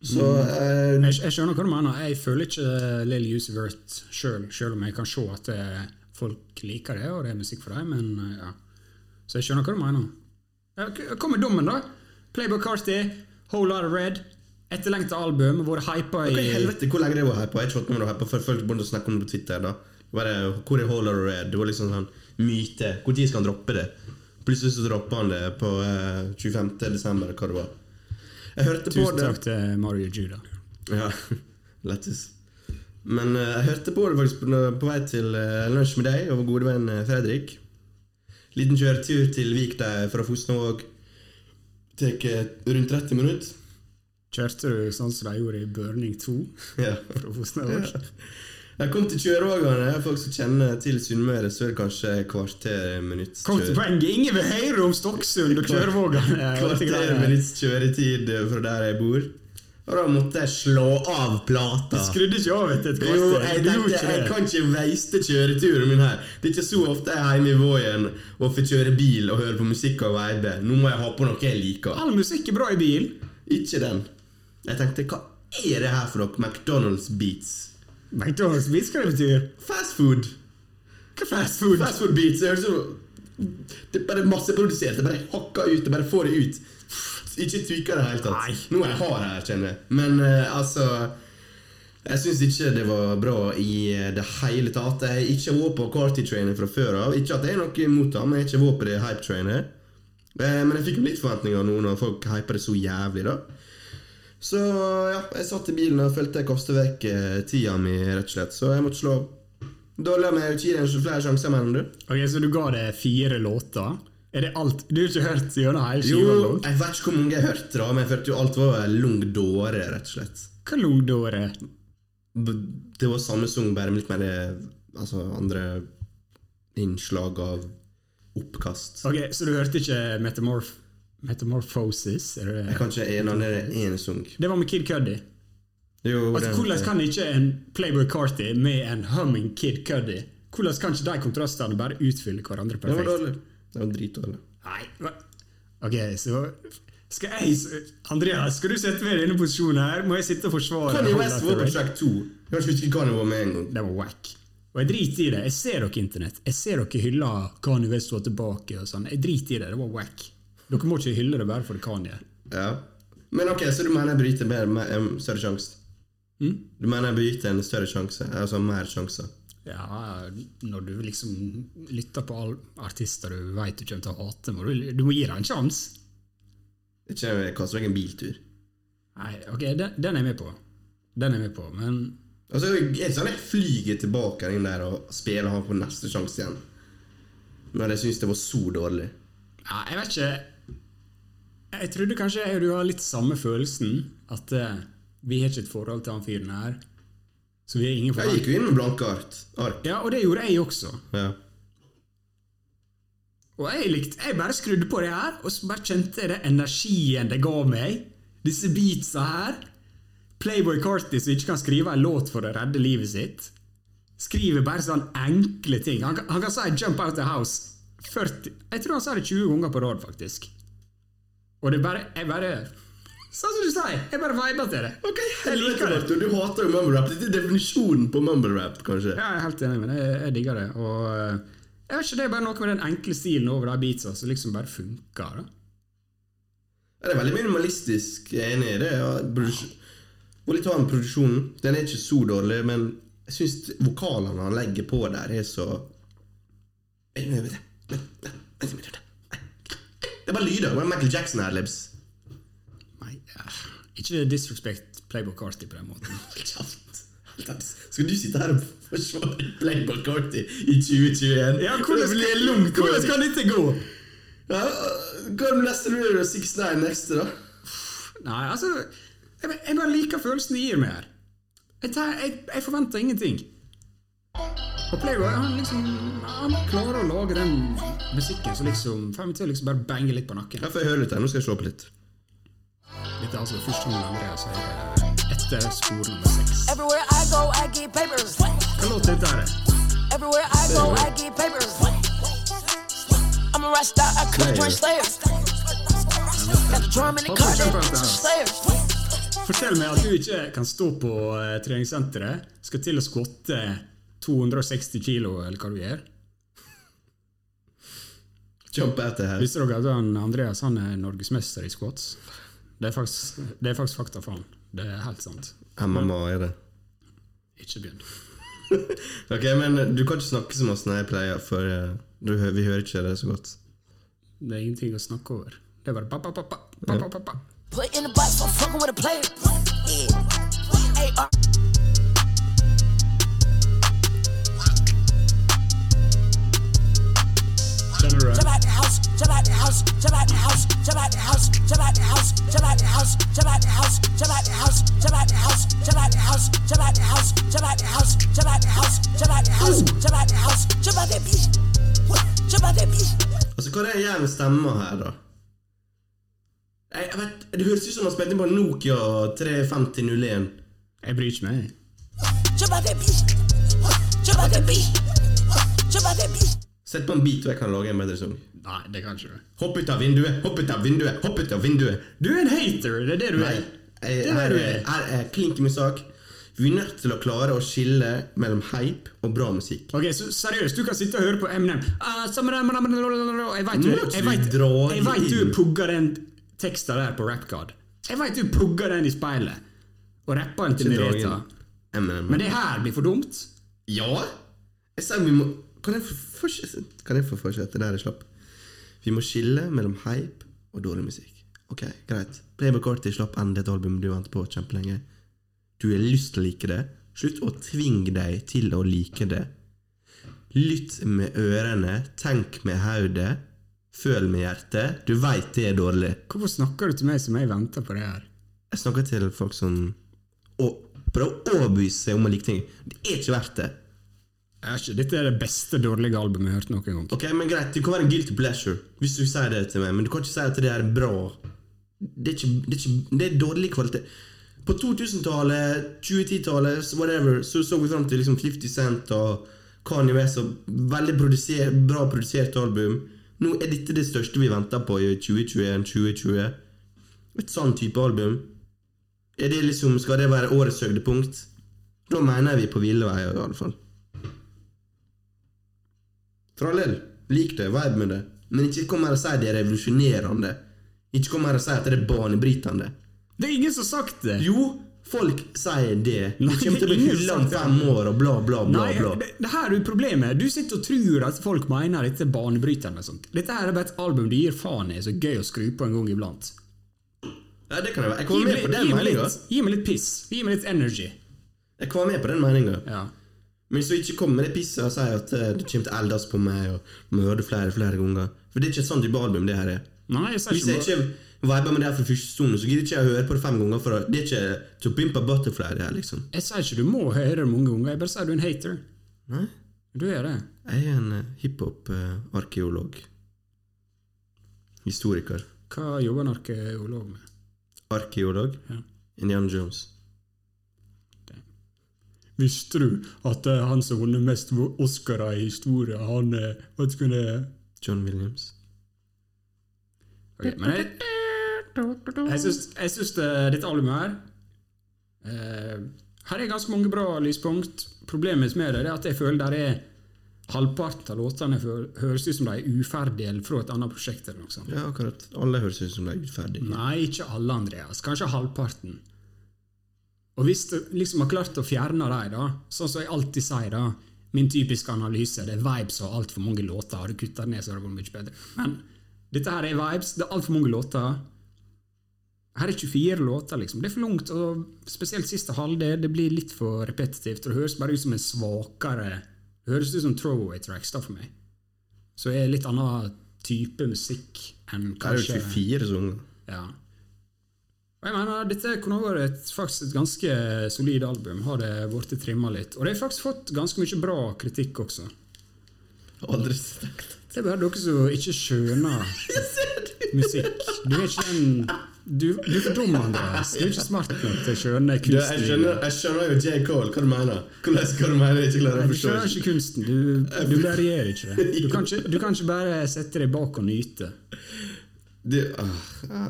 Så eh, Jeg, jeg skjønner hva du mener. Jeg føler ikke Lill Lucy Wurt sjøl, sjøl om jeg kan se at eh, folk liker det, og det er musikk for dem, men eh, ja. Så jeg skjønner hva du mener. Hva med dommen, da. Playboy Carty, Whole of Red. Etterlengta album, vært hypa Hva i i helvete, hvor lenge det var hypa? Jeg har ikke det på før folk begynte å snakke om det på Twitter. da Bare, Hvor er Holder Red? Det var liksom sånn myte. Når skal han droppe det? Plutselig så droppa han det på eh, 25. desember, hva det var. Jeg hørte på Tusen takk til Mario Juda. Ja, <laughs> lættis. Men eh, jeg hørte på det faktisk på, på vei til uh, lunsj med deg og vår gode venn eh, Fredrik. Liten kjøretur til Vik der fra Fosnavåg. Tar eh, rundt 30 minutter. Kjørte du sånn som de gjorde i Burning 2? <laughs> Ja. Fra Fosnavåg? Jeg kom til Kjørvågane. Folk som kjenner til Sunnmøre, så er det kanskje kvarter minutts Kom til kjør- poenget! Ingen vil høre om Stokksund og <laughs> Kjørvågan! Kvarter minutts kjøretid fra der jeg bor. Og da måtte jeg slå av plata. Du Skrudde ikke av etter et Jo, jeg tenkte jeg kan ikke veiste kjøreturen min her. Det er ikke så ofte jeg er hjemme i Vågen og får kjøre bil og høre på musikk og veibe. Nå må jeg ha på noe jeg liker. All musikk er bra i bil. Ikke den. Jeg tenkte, hva er det her for noe? McDonald's Beats. McDonald's Beats, hva det betyr? Fast food. Hva fast food? Fast food beats det er bare masseprodusert. Jeg bare hakka ut. Jeg bare får det ut. Ikke trykker det i det hele tatt. Nå er jeg hard her, kjenner jeg. Men uh, altså Jeg syns ikke det var bra i det hele tatt. Jeg har ikke vært på Carty-trainer fra før av. Ikke at jeg er noe imot ham, jeg har ikke vært på det hype-trainer. Eh, men jeg fikk jo litt forventninger nå når folk hyper det så jævlig, da. Så ja, jeg satt i bilen og følte jeg kastet vekk eh, tida mi, rett og slett. Så jeg måtte slå av. Da la meg ikke gi deg flere sjanser, mener du? Ok, Så du ga det fire låter? Er det alt? Du har ikke hørt gjennom hele skiva? Jo, jeg vet ikke hvor mange jeg hørte, da, men jeg følte jo alt var lung dåre, rett og slett. Hva lungdåre? dåre? Det var samme sang, bare litt mer eh, altså, andre innslag av oppkast. Ok, Så du hørte ikke Metamorph Metamorphosis? Er det, Jeg kan ikke en annen ene sang. det var med Kid Cuddy. Jo, Altså, hvordan kan ikke en Playboy Carty med en humming Kid Cuddy Hvordan kan ikke de kontrastene bare utfylle hverandre perfekt? Den var dritdårlig. Nei? Ok, så skal jeg Andreas, skal du sette meg i denne posisjonen her? Må jeg sitte og forsvare Kanye West var på track 2. Kanskje ikke kan var med en gang. Det var wack. Og jeg driter i det. Jeg ser dere internett. Jeg ser dere hyller Kanye West var tilbake og sånn. Jeg driter i det. Det var wack. Dere må ikke hylle det bare for Kanye. Ja. Men ok, så du mener jeg bryter mer, mer en større sjanse? Du mener jeg bryter en større sjanse? Altså mer sjanser? Ja, når du liksom lytter på alle artister du vet du kommer til å hate, må du, du må gi dem en sjanse. Ikke jeg vekk en biltur. Nei, ok, den, den er jeg med på. Den er jeg med på, men Altså, er sånn, jeg flyger tilbake inn der og spiller han på neste sjanse igjen. Men jeg syns det var så dårlig. ja, jeg vet ikke Jeg trodde kanskje jeg og du har litt samme følelsen, at uh, vi har ikke et forhold til han fyren her. Så vi er ingen Jeg gikk jo inn med blanke art. ark. Ja, og det gjorde jeg også. Ja. Og jeg likte, jeg bare skrudde på det her, og så bare kjente jeg det energien det ga meg. Disse beatsa her. Playboy Carty som ikke kan skrive en låt for å redde livet sitt. Skriver bare sånn enkle ting. Han, han kan si 'jump out the house' 40 Jeg tror han sa det 20 ganger på rad, faktisk. Og det bare Jeg bare Sånn som du sier, jeg bare viber til det. Ok, jeg liker det. Du hater jo mumble rap. Dette er definisjonen på mumble rap, kanskje. Ja, jeg er helt enig, med jeg, jeg digger det. Og eh, jeg vet ikke, det er bare noe med den enkle stilen over de beatsa som liksom bare funker. da. Ja, det er veldig minimalistisk. Jeg er enig i det. Ja, litt av produksjonen. Den er ikke så dårlig, men jeg syns vokalene han legger på der, er så Det er bare lyder. Det er Michael Jackson-adlibs. Ikke disrespect Playboy Carty på den måten. <laughs> Skal du sitte her og forsvare Playboy Carty i 2021? Ja, hvordan, skal, hvordan skal dette gå? Ja, Hva det neste du er 69 neste, da? Nei, altså Jeg, jeg bare liker følelsen det gir meg her. Jeg, tar, jeg, jeg forventer ingenting. Og Playboy han liksom Han klarer å lage den musikken som liksom får meg til å liksom bare bange litt på nakken. Ja, får jeg høre litt her? Nå skal jeg slå på litt. Dette er altså første gang Andreas er etter spor nummer seks. Everywhere I go, I get papers. Hva låt dette her? Everywhere I go, I get papers. I'm a rock star, I cook drink slayer. Got the drum in the car, that. Fortell meg at du ikke kan stå på eh, treningssenteret, skal til å skvotte 260 kilo, eller hva du gjør. Jump etter her. Visste dere at han, Andreas han er norgesmester i squats? Det er faktisk, det er faktisk fakta for han. Det er helt sant. MMA er det. Ikke begynn. <laughs> Ok, men du kan ikke snakke som oss når jeg pleier, for eh, du, vi hører ikke det så godt. Det er ingenting å snakke over. Det er bare pa, pa, pa, pa, pa, pa, pa, pa. Right. Altså, hva er det igjen stemmer her, da? Jeg, jeg vet, det høres ut som han spilte på Nokia 3501. Jeg bryr ikke meg. Sett på en beat, og jeg kan lage en bedre sang. Nei, det kan ikke du. Hopp ut av vinduet, hopp ut av vinduet, hopp ut av vinduet! Du er en hater, det er det du Nei, er. jeg, Det er her, det du er, er. her er klink i min sak. Vi er nødt til å klare å skille mellom hype og bra musikk. Ok, så Seriøst, du kan sitte og høre på Eminem Jeg vet du, jeg du vet, du pugger den teksten der på RapCard. Jeg vet du pugger den i speilet og rapper den til Mereta. Men det her blir for dumt. Ja! Jeg sa vi må Kan jeg fortsette? Kan jeg få fortsette der jeg slapp? Vi må skille mellom hype og dårlig musikk. Ok, greit. Playboy Carti slapp endelig et album du venter på kjempelenge. Du har lyst til å like det. Slutt å tvinge deg til å like det. Lytt med ørene, tenk med hodet, føl med hjertet. Du veit det er dårlig. Hvorfor snakker du til meg som jeg venter på det her? Jeg snakker til folk som å- prøver å overbevise seg om å like ting. Det er ikke verdt det. Ikke, dette er det beste dårlige albumet jeg har hørt noen gang. Ok, men greit, Det kan være en guilty pleasure hvis du sier det til meg, men du kan ikke si at det er bra. Det er, ikke, det er, ikke, det er dårlig kvalitet. På 2000-tallet, 2010-tallet, whatever, så så vi fram til liksom 50 Cent og Kanye West og veldig produsert, bra produsert album. Nå er dette det største vi venter på i 2021-2020. Et sånn type album. Er det liksom, Skal det være årets høydepunkt? Da mener vi på ville veier, i alle fall. For all del, lik det, vibe med det. Men ikke kom her og si det er revolusjonerende. Ikke kom her og si at det er banebrytende. Det er ingen som har sagt det! Jo, folk sier det. Det kommer til å bli hylla om fem år og bla, bla, bla. Nei, bla. det, det her er jo problemet. Du sitter og tror at folk mener dette er banebrytende. og sånt. Dette her er bare et album du gir faen i, så gøy å skru på en gang iblant. Ja, det kan jeg være. Jeg kommer med på den meninga. gi meg litt piss. Gi meg litt energy. Jeg kommer med på den meninga. Ja. Men hvis du ikke kommer med det pisset og sier at du det kommer til å eldes på meg og høre flere flere ganger. For det er ikke et sånt type album, det her er. Nei, jeg sier Hvis jeg ikke viber med det her fra første stund, så gidder ikke jeg å høre på det fem ganger. For det er ikke To Pimp a Butterfly, det her, liksom. Jeg sier ikke du må høre det mange ganger, jeg bare sier du er en hater. Nei. Du er det. Jeg er en eh, hiphop-arkeolog. Historiker. Hva jobber en arkeolog med? Arkeolog. Ja. Indiana Jones. Visste du at uh, han som vunnet mest Oscarer i historien, han uh, vet du hva det er? John Williams. Okay, men jeg, jeg syns, jeg syns det, dette albumet her eh, Her er ganske mange bra lyspunkt. Problemet med det er at jeg føler der er halvparten av låtene høres ut som de er uferdige eller fra et annet prosjekt. eller noe sånt. Ja, akkurat. Alle høres ut som de er uferdige. Nei, ikke alle, Andreas. Kanskje halvparten. Og hvis du liksom har klart å fjerne dem, da, sånn som jeg alltid sier, da Min typiske analyse det er vibes og altfor mange låter. Har du kutta ned, så hadde det vært mye bedre. Men dette her er vibes. Det er altfor mange låter. Her er 24 låter, liksom. Det er for langt. Og spesielt siste halvdel det blir litt for repetitivt. Og det høres bare ut som en svakere Det høres ut som throwaway tracks da for meg. Så er det litt annen type musikk enn kanskje Det er jo kanskje 24 sanger. ja. Og jeg mener, Dette kunne vært et, faktisk et ganske solid album, har det blitt trimma litt. Og det har faktisk fått ganske mye bra kritikk også. Aldri sett Det er bare dere som ikke skjønner <laughs> musikk. Du er ikke en Du, du er for dum, Andreas. Du er ikke smart nok til å skjønne Du, jeg, kunsten. skjønner, jeg skjønner jo J. Cole, hva du mener. Hvordan hva du mener, jeg ikke klarer å Du skjønner ikke kunsten. Du, du varierer ikke det. Du kan <laughs> ikke, du kan ikke bare sette deg bak og nyte. Du, uh, ja.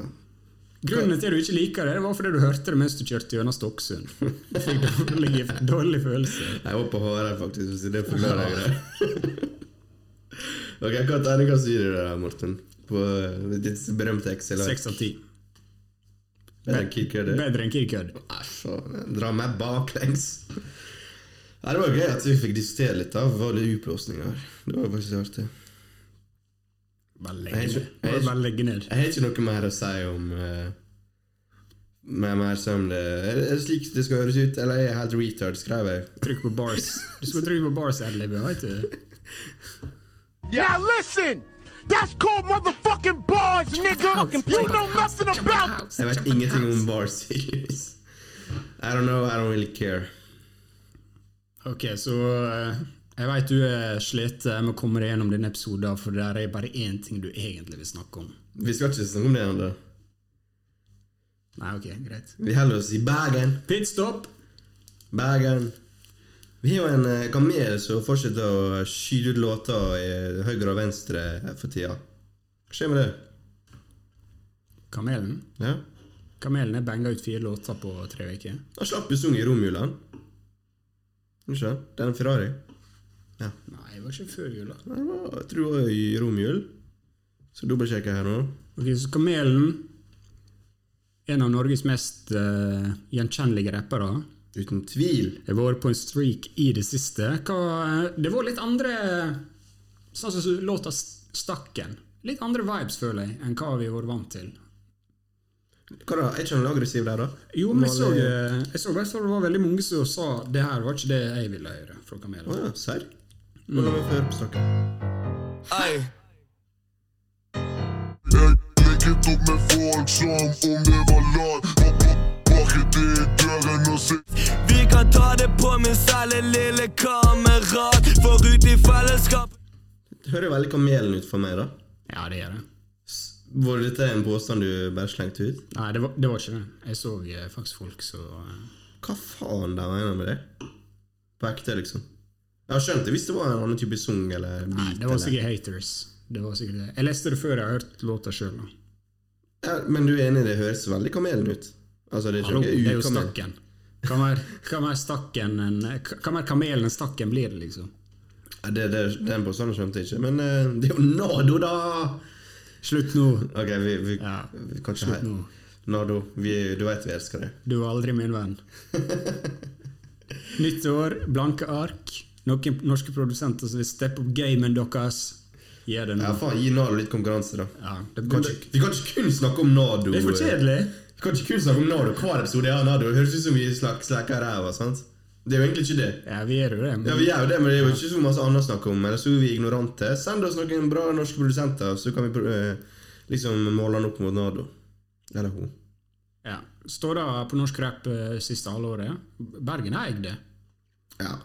Grunnen til at du ikke liker det, det var fordi du hørte det mens du kjørte gjennom Stokksund. Du fikk dårlig, dårlig følelse. Jeg var på håret faktisk, så det forklarer jeg det. ok, hva terningkast gir du det, Morten? På eh, ditt berømte Excel? Seks av ti. Bedre enn Kid Cudi? Bedre enn Kid. Æsj, dra meg baklengs. Det var gøy at vi fikk diskutere litt av valgutblåsninger. Det var faktisk artig. Bare legge ned. Bare, bare legge ned. Jeg har ikke noe mer å si om uh, Med mer som det Er det slik det skal høres ut, eller er jeg helt retard, skrev jeg. Trykk på bars. Du skal trykke på bars, Adlib, vet du. Now listen! That's called motherfucking bars, nigga! You know nothing about Jeg vet ingenting om bars, tydeligvis. I don't know, I don't really care. Ok, så eh, jeg vet du er slitt med å komme deg gjennom denne episoden, for det er bare én ting du egentlig vil snakke om. Vi skal ikke snakke om det ennå. Nei, ok, greit. Vi holder oss i Bergen. Pitstop! Bergen. Vi har jo en eh, kamel som fortsetter å skyte ut låter i høyre og venstre for tida. Hva skjer med det? Kamelen. Ja? Kamelen er banga ut fire låter på tre uker. Han slapp jo sang i romjula. Ikke sant? Det er en Ferrari. Ja. Nei, det var ikke før jula. Det var, jeg tror det var i romjul. Så dobbeltsjekker jeg her nå. Ok, så Kamelen, en av Norges mest eh, gjenkjennelige rappere, Uten tvil. har vært på en streak i det siste. Hva, eh, det var litt andre Sånn som låta Stakken. Litt andre vibes, føler jeg, enn hva vi har vært vant til. Hva da? Er ikke han aggressiv der, da? Jo, men jeg så, eh, jeg så hvert fall det var veldig mange som sa det her var ikke det jeg ville høre fra Å kameler. ja, serr? La meg få høre på snakken. Jeg legget opp med folk som om det var og se Vi kan ta det på min celle, lille kamerat. For ut i fellesskap Det hører veldig kamelen ut for meg, da. Ja, det gjør det. Var dette en påstand du bare slengte ut? Nei, det var, det var ikke det. Jeg så eh, faktisk folk som eh, Hva faen de mener med det? På ekte, liksom. Jeg skjønte hvis det var en annen type sang eller beat. Nei, det var eller- sikkert haters. Det var sikkert det. Jeg leste det før jeg har hørt låta sjøl. ja, Men du er enig det høres veldig kamelen ut? Altså, det er Hallo, det er jo stakken. Hva mer, hva mer stakken enn Hva mer kamelen enn stakken blir det, liksom? Ja, det, det, den påstanden skjønte jeg ikke, men uh, det er jo Nado, da! Slutt nå. Ok, vi, vi, Ja, vi kan ikke slutt nå. Nado, vi, du vet vi elsker deg. Du er aldri min venn. <laughs> Nytt år, blanke ark. Noen norske produsenter som vil steppe opp gamen deres. Gi det nå. Ja, faen, Gi Nado litt konkurranse, da. Ja, det, kan, ikke, vi kan ikke kun snakke om Nado. det er for eh, kjedelig. Vi kan ikke kun snakke om Nado hver episode. Ja, Nado, Det høres ut som vi slak, slakker ræva. sant? Det er jo egentlig ikke det. Ja, vi er jo det. men- Ja, Vi er jo det, men det er jo ikke så masse annet å snakke om. Eller så er vi ignorante. Send oss noen bra norske produsenter, så kan vi uh, liksom måle han opp mot Nado. Eller hun. Ja. Står det på norsk rap uh, siste halvåret? Bergen eier det. Ja.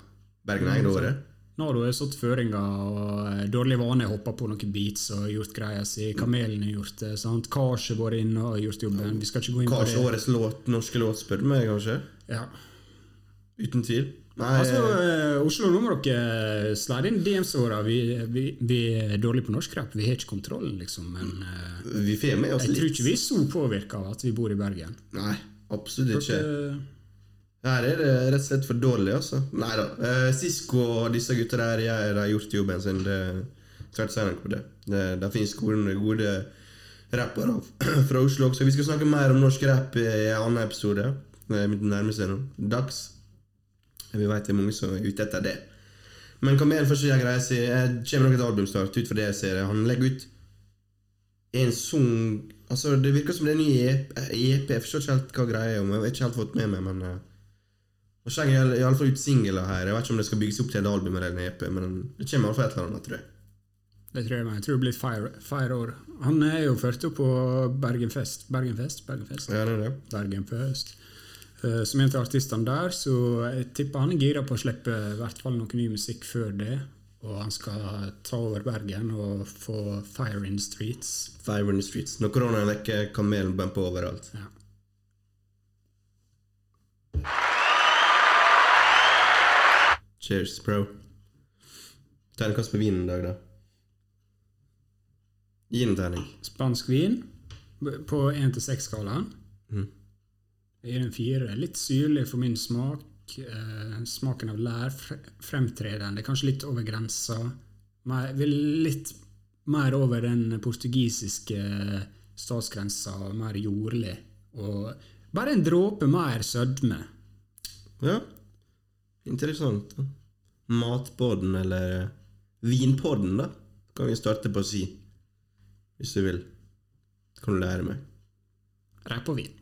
Bergen er eget året. Nå har du satt føringer og eh, dårlig vane hoppa på noen beats og gjort greia si. Kamelen har gjort det. sant? Kars har vært inne og gjort jobben. Vi skal ikke gå inn på det. årets låt, norske låt, spør du meg, kanskje? Ja. Uten tvil. Nei, Altså, eh, Oslo, nå må dere slide inn DM-såra. Vi, vi, vi er dårlige på norsk rap. Vi har ikke kontrollen, liksom. Men eh, vi får med oss jeg tror ikke vi er så påvirka av at vi bor i Bergen. Nei, absolutt ikke. Dere, Her er det rett og slett for dårlig, altså. Nei da. Eh, Sisko og disse gutta der jeg, har gjort jobben sin. Det tvert noe på det. Det, finnes gode, gode rappere <clears throat> fra Oslo også. Vi skal snakke mer om norsk rap i en annen episode. Mitt nærmeste nå. Dags. Vi vet det er mange som er ute etter det. Men hva Kamel først gjør å si. Jeg Kommer nok et album snart, ut fra det jeg ser. Han legger ut en sang Altså, Det virker som det er en ny EP. EP. Jeg forstår ikke helt hva greia er. Jeg har ikke helt fått med meg, men og slenger i alle ut singler her. Jeg vet ikke om det skal bygges opp til et album eller en EP, men det kommer i hvert fall et eller annet, tror jeg. det tror jeg, men jeg tror det blir fire, fire år. Han er jo ført opp på Bergenfest. Bergenfest? Bergenfest? Ja, det er det. Bergenfest. Eh, Som en av artistene der, så jeg tipper han er gira på å slippe i hvert fall noe ny musikk før det. Og han skal ta over Bergen og få Fire in the Streets. Fire in the Streets. Når koronaen er vekke, kamelen bumper overalt. Ja. Cheers, bro. Terningkast på vinen i dag, da. Gi den en terning. Spansk vin på 1 til 6-skalaen. Mm. Jeg gir en fire. Litt syrlig for min smak. Eh, smaken av lær fremtredende. Kanskje litt over grensa. Mer, litt mer over den portugisiske statsgrensa. Mer jordlig. Og bare en dråpe mer sødme. Ja. Interessant. da. Matpodden, eller Vinpodden, da, kan vi starte på å si. Hvis du vil. Kan du lære meg. Rapp og vin.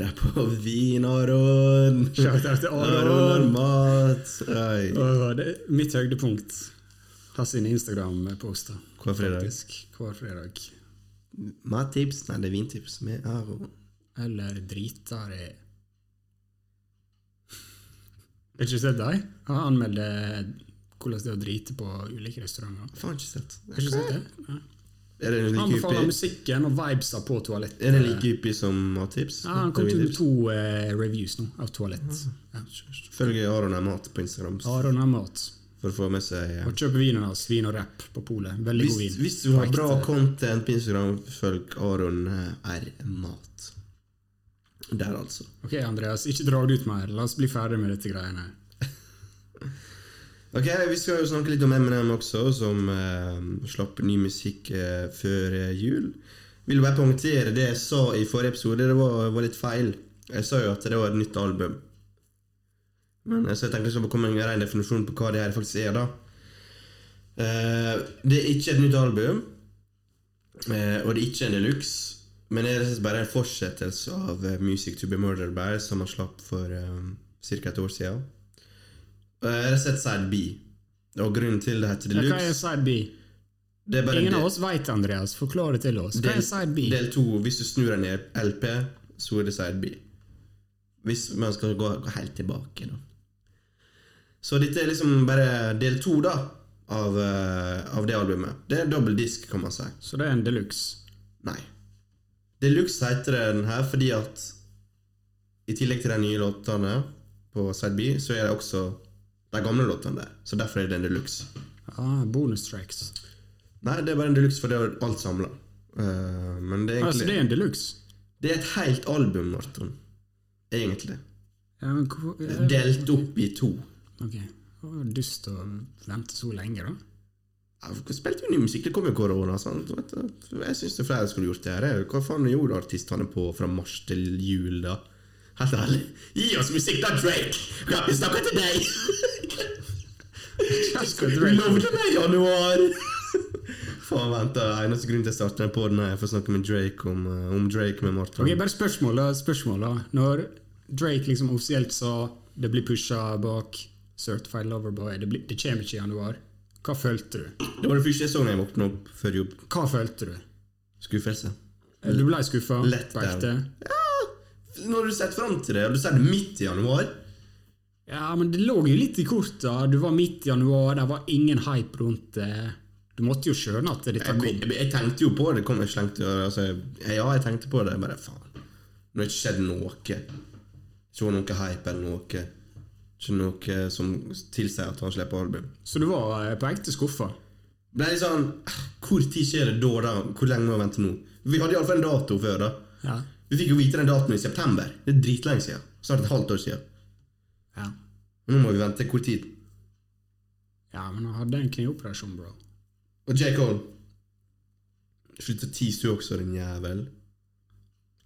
Rapp og vin, Aron! Shout-out til Aron. Aron Mat! Og det er mitt høydepunkt. Har sine Instagram-poster. Hver fredag. Faktisk, Hver fredag. Mattips? Nei, det er vintips med Aron. Eller dritare. Har ikke sett deg? Han anmelder hvordan det er å drite på ulike restauranter. Faen ikke sett. Har ikke sett det? Ja. Er det like Anbefaler musikken og vibesa på toalettet. er det like hyppig som mattips? Ja, Han kom med to uh, reviews nå av toalett. Ja. Følger Aron er mat på Instagram Aron er mat. for å få med seg ja. Og kjøp vinen hans. Vin og rapp på polet. Veldig hvis, god vin. hvis du har bra content på Instagram, følg Aron eh, er mat. Der, altså. Ok, Andreas, ikke dra det ut mer. La oss bli ferdig med dette greiene. <laughs> Ok, Vi skal jo snakke litt om Eminem også, som eh, slapp ny musikk eh, før eh, jul. Vil bare poengtere det jeg sa i forrige episode. Det var, var litt feil. Jeg sa jo at det var et nytt album. Men eh, Så jeg tenkte jeg skulle komme med en ren definisjon på hva det her faktisk er. da Eh, Det er ikke et nytt album, eh, og det er ikke en deluxe. Men det er bare en fortsettelse av eh, Music to be Murdered By, som han slapp for um, ca. et år siden. Jeg har sett Side B. Og grunnen til det heter Deluxe Hva er side B? det er Ingen av oss veit, Andreas. Forklar det til oss. Hva er side B? Del to, hvis du snur en LP, så er det side B. Hvis man skal gå, gå helt tilbake, da. Så dette er liksom bare del to, da, av, eh, av det albumet. Det er dobbel disk, kan man si. Så det er en deluxe. Nei. Deluxe heter den her fordi at i tillegg til de nye låtene på side B, så er det også de gamle låtene der. Så derfor er det en deluxe. Ah, bonus tracks. Nei, det er bare en deluxe, for det er alt samla. men det er Altså, det er en deluxe? Det er et helt album, Morten. Egentlig. Ja, Delt opp i to. Ok. Det var dust å vente så lenge, da. Ja, Spilte jo ny musikk, det kom jo korona. Sant? Jeg syns flere skulle gjort det her. Hva faen gjorde artistene på fra mars til jul, da? Helt ærlig. Gi oss musikk, da, Drake! Ja, vi snakker til deg! Lovde meg januar! Faen, vent, da. Eneste grunn til å starte den podden er for å snakke med Drake om, eh, om Drake med Martin. Ok, bare spørsmål, da. spørsmål da. Når Drake liksom offisielt sa det blir pusha bak Certified Loverboy, det, blir- det kommer ikke i januar, hva følte du? Det var det første jeg da jeg våkna opp før jobb. Hva følte du? Skuffelse. Du ble skuffa? Lett down. Ja, Når du setter fram til det, og du ser det midt i januar Ja, men det lå jo litt i korta. Du var midt i januar, det var ingen hype rundt det. Du måtte jo skjønne at dette kom. jeg, jeg tenkte jo på det. Kom, jeg slengte, altså, ja, jeg tenkte på det. Bare faen. Nå har det ikke skjedd noe. Ikke noe hype eller noe. Ikke noe som tilsier at han slipper album. Så du var eh, på ekte skuffa? Ble litt sånn Hvor tid skjer det da? da? Hvor lenge må vi vente nå? Vi hadde iallfall en dato før. da Ja. Vi fikk jo vite den datoen i september. Det er dritlenge siden. Snart et halvt år siden. ja. Nå må vi vente. Hvor tid? Ja, men han hadde en kneoperasjon, bro. Og J. Cole Slutt å tise, du også, din jævel.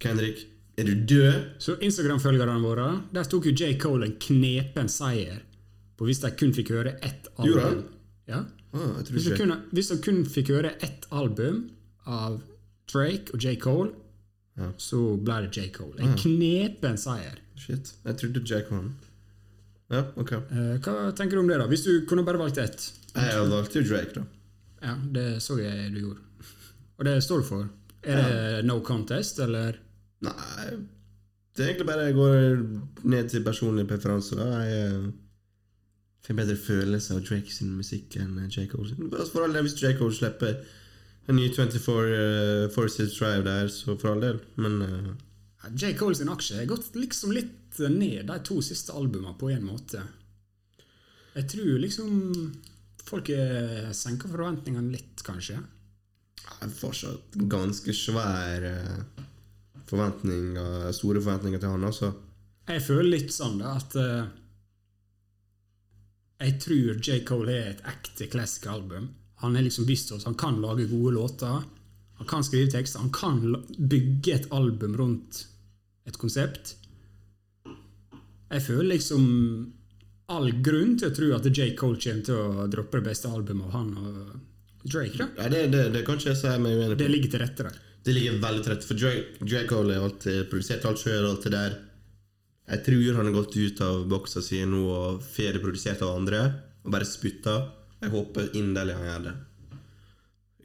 Kendrick, er du død? Så Instagram-følgerne våre, der tok jo J. Cole en knepen seier på hvis de kun fikk høre ett album. Ja. Ah, Hvis de, kun, hvis de kun fikk høre ett album av Drake og J. Cole, Ja. så ble det J. Cole. En knepen seier. Shit. Jeg trodde J. Cole. Ja, ok. Eh, hva tenker du om det, da? Hvis du kunne bare valgt ett? Jeg valgte jo Drake, da. Ja, det så jeg du gjorde. Og det står du for. Er det no contest, eller? Nei Det er egentlig bare jeg går ned til personlige preferanser. da. Jeg eh, får en bedre følelse av Drake sin musikk enn J. Cole sin. Altså, For all del, hvis J. Cole slipper en ny 24 uh, Forces Drive der, så for all del. Men uh, J. Cole sin aksje har gått liksom litt ned de to siste albumene på en måte. Jeg tror liksom folk senker forventningene litt, kanskje. jeg er fortsatt ganske svær eh, forventninger, store forventninger til han, altså. Jeg føler litt sånn da, at uh, Jeg tror J. Cole er et ekte classic album. Han er liksom vist oss, han kan lage gode låter. Han kan skrive tekster. Han kan bygge et album rundt et konsept. Jeg føler liksom all grunn til å tro at J. Cole kommer til å droppe det beste albumet av han og Drake. da. Ja, det, det, det kan ikke jeg si meg uenig på. Det ligger til rette der. Det ligger veldig til rette, for Drake Cole har alltid produsert alt sjøl. Alt det der. Jeg tror han har gått ut av boksa si nå og ferieprodusert av andre og bare spytta. Jeg håper inderlig han gjør det.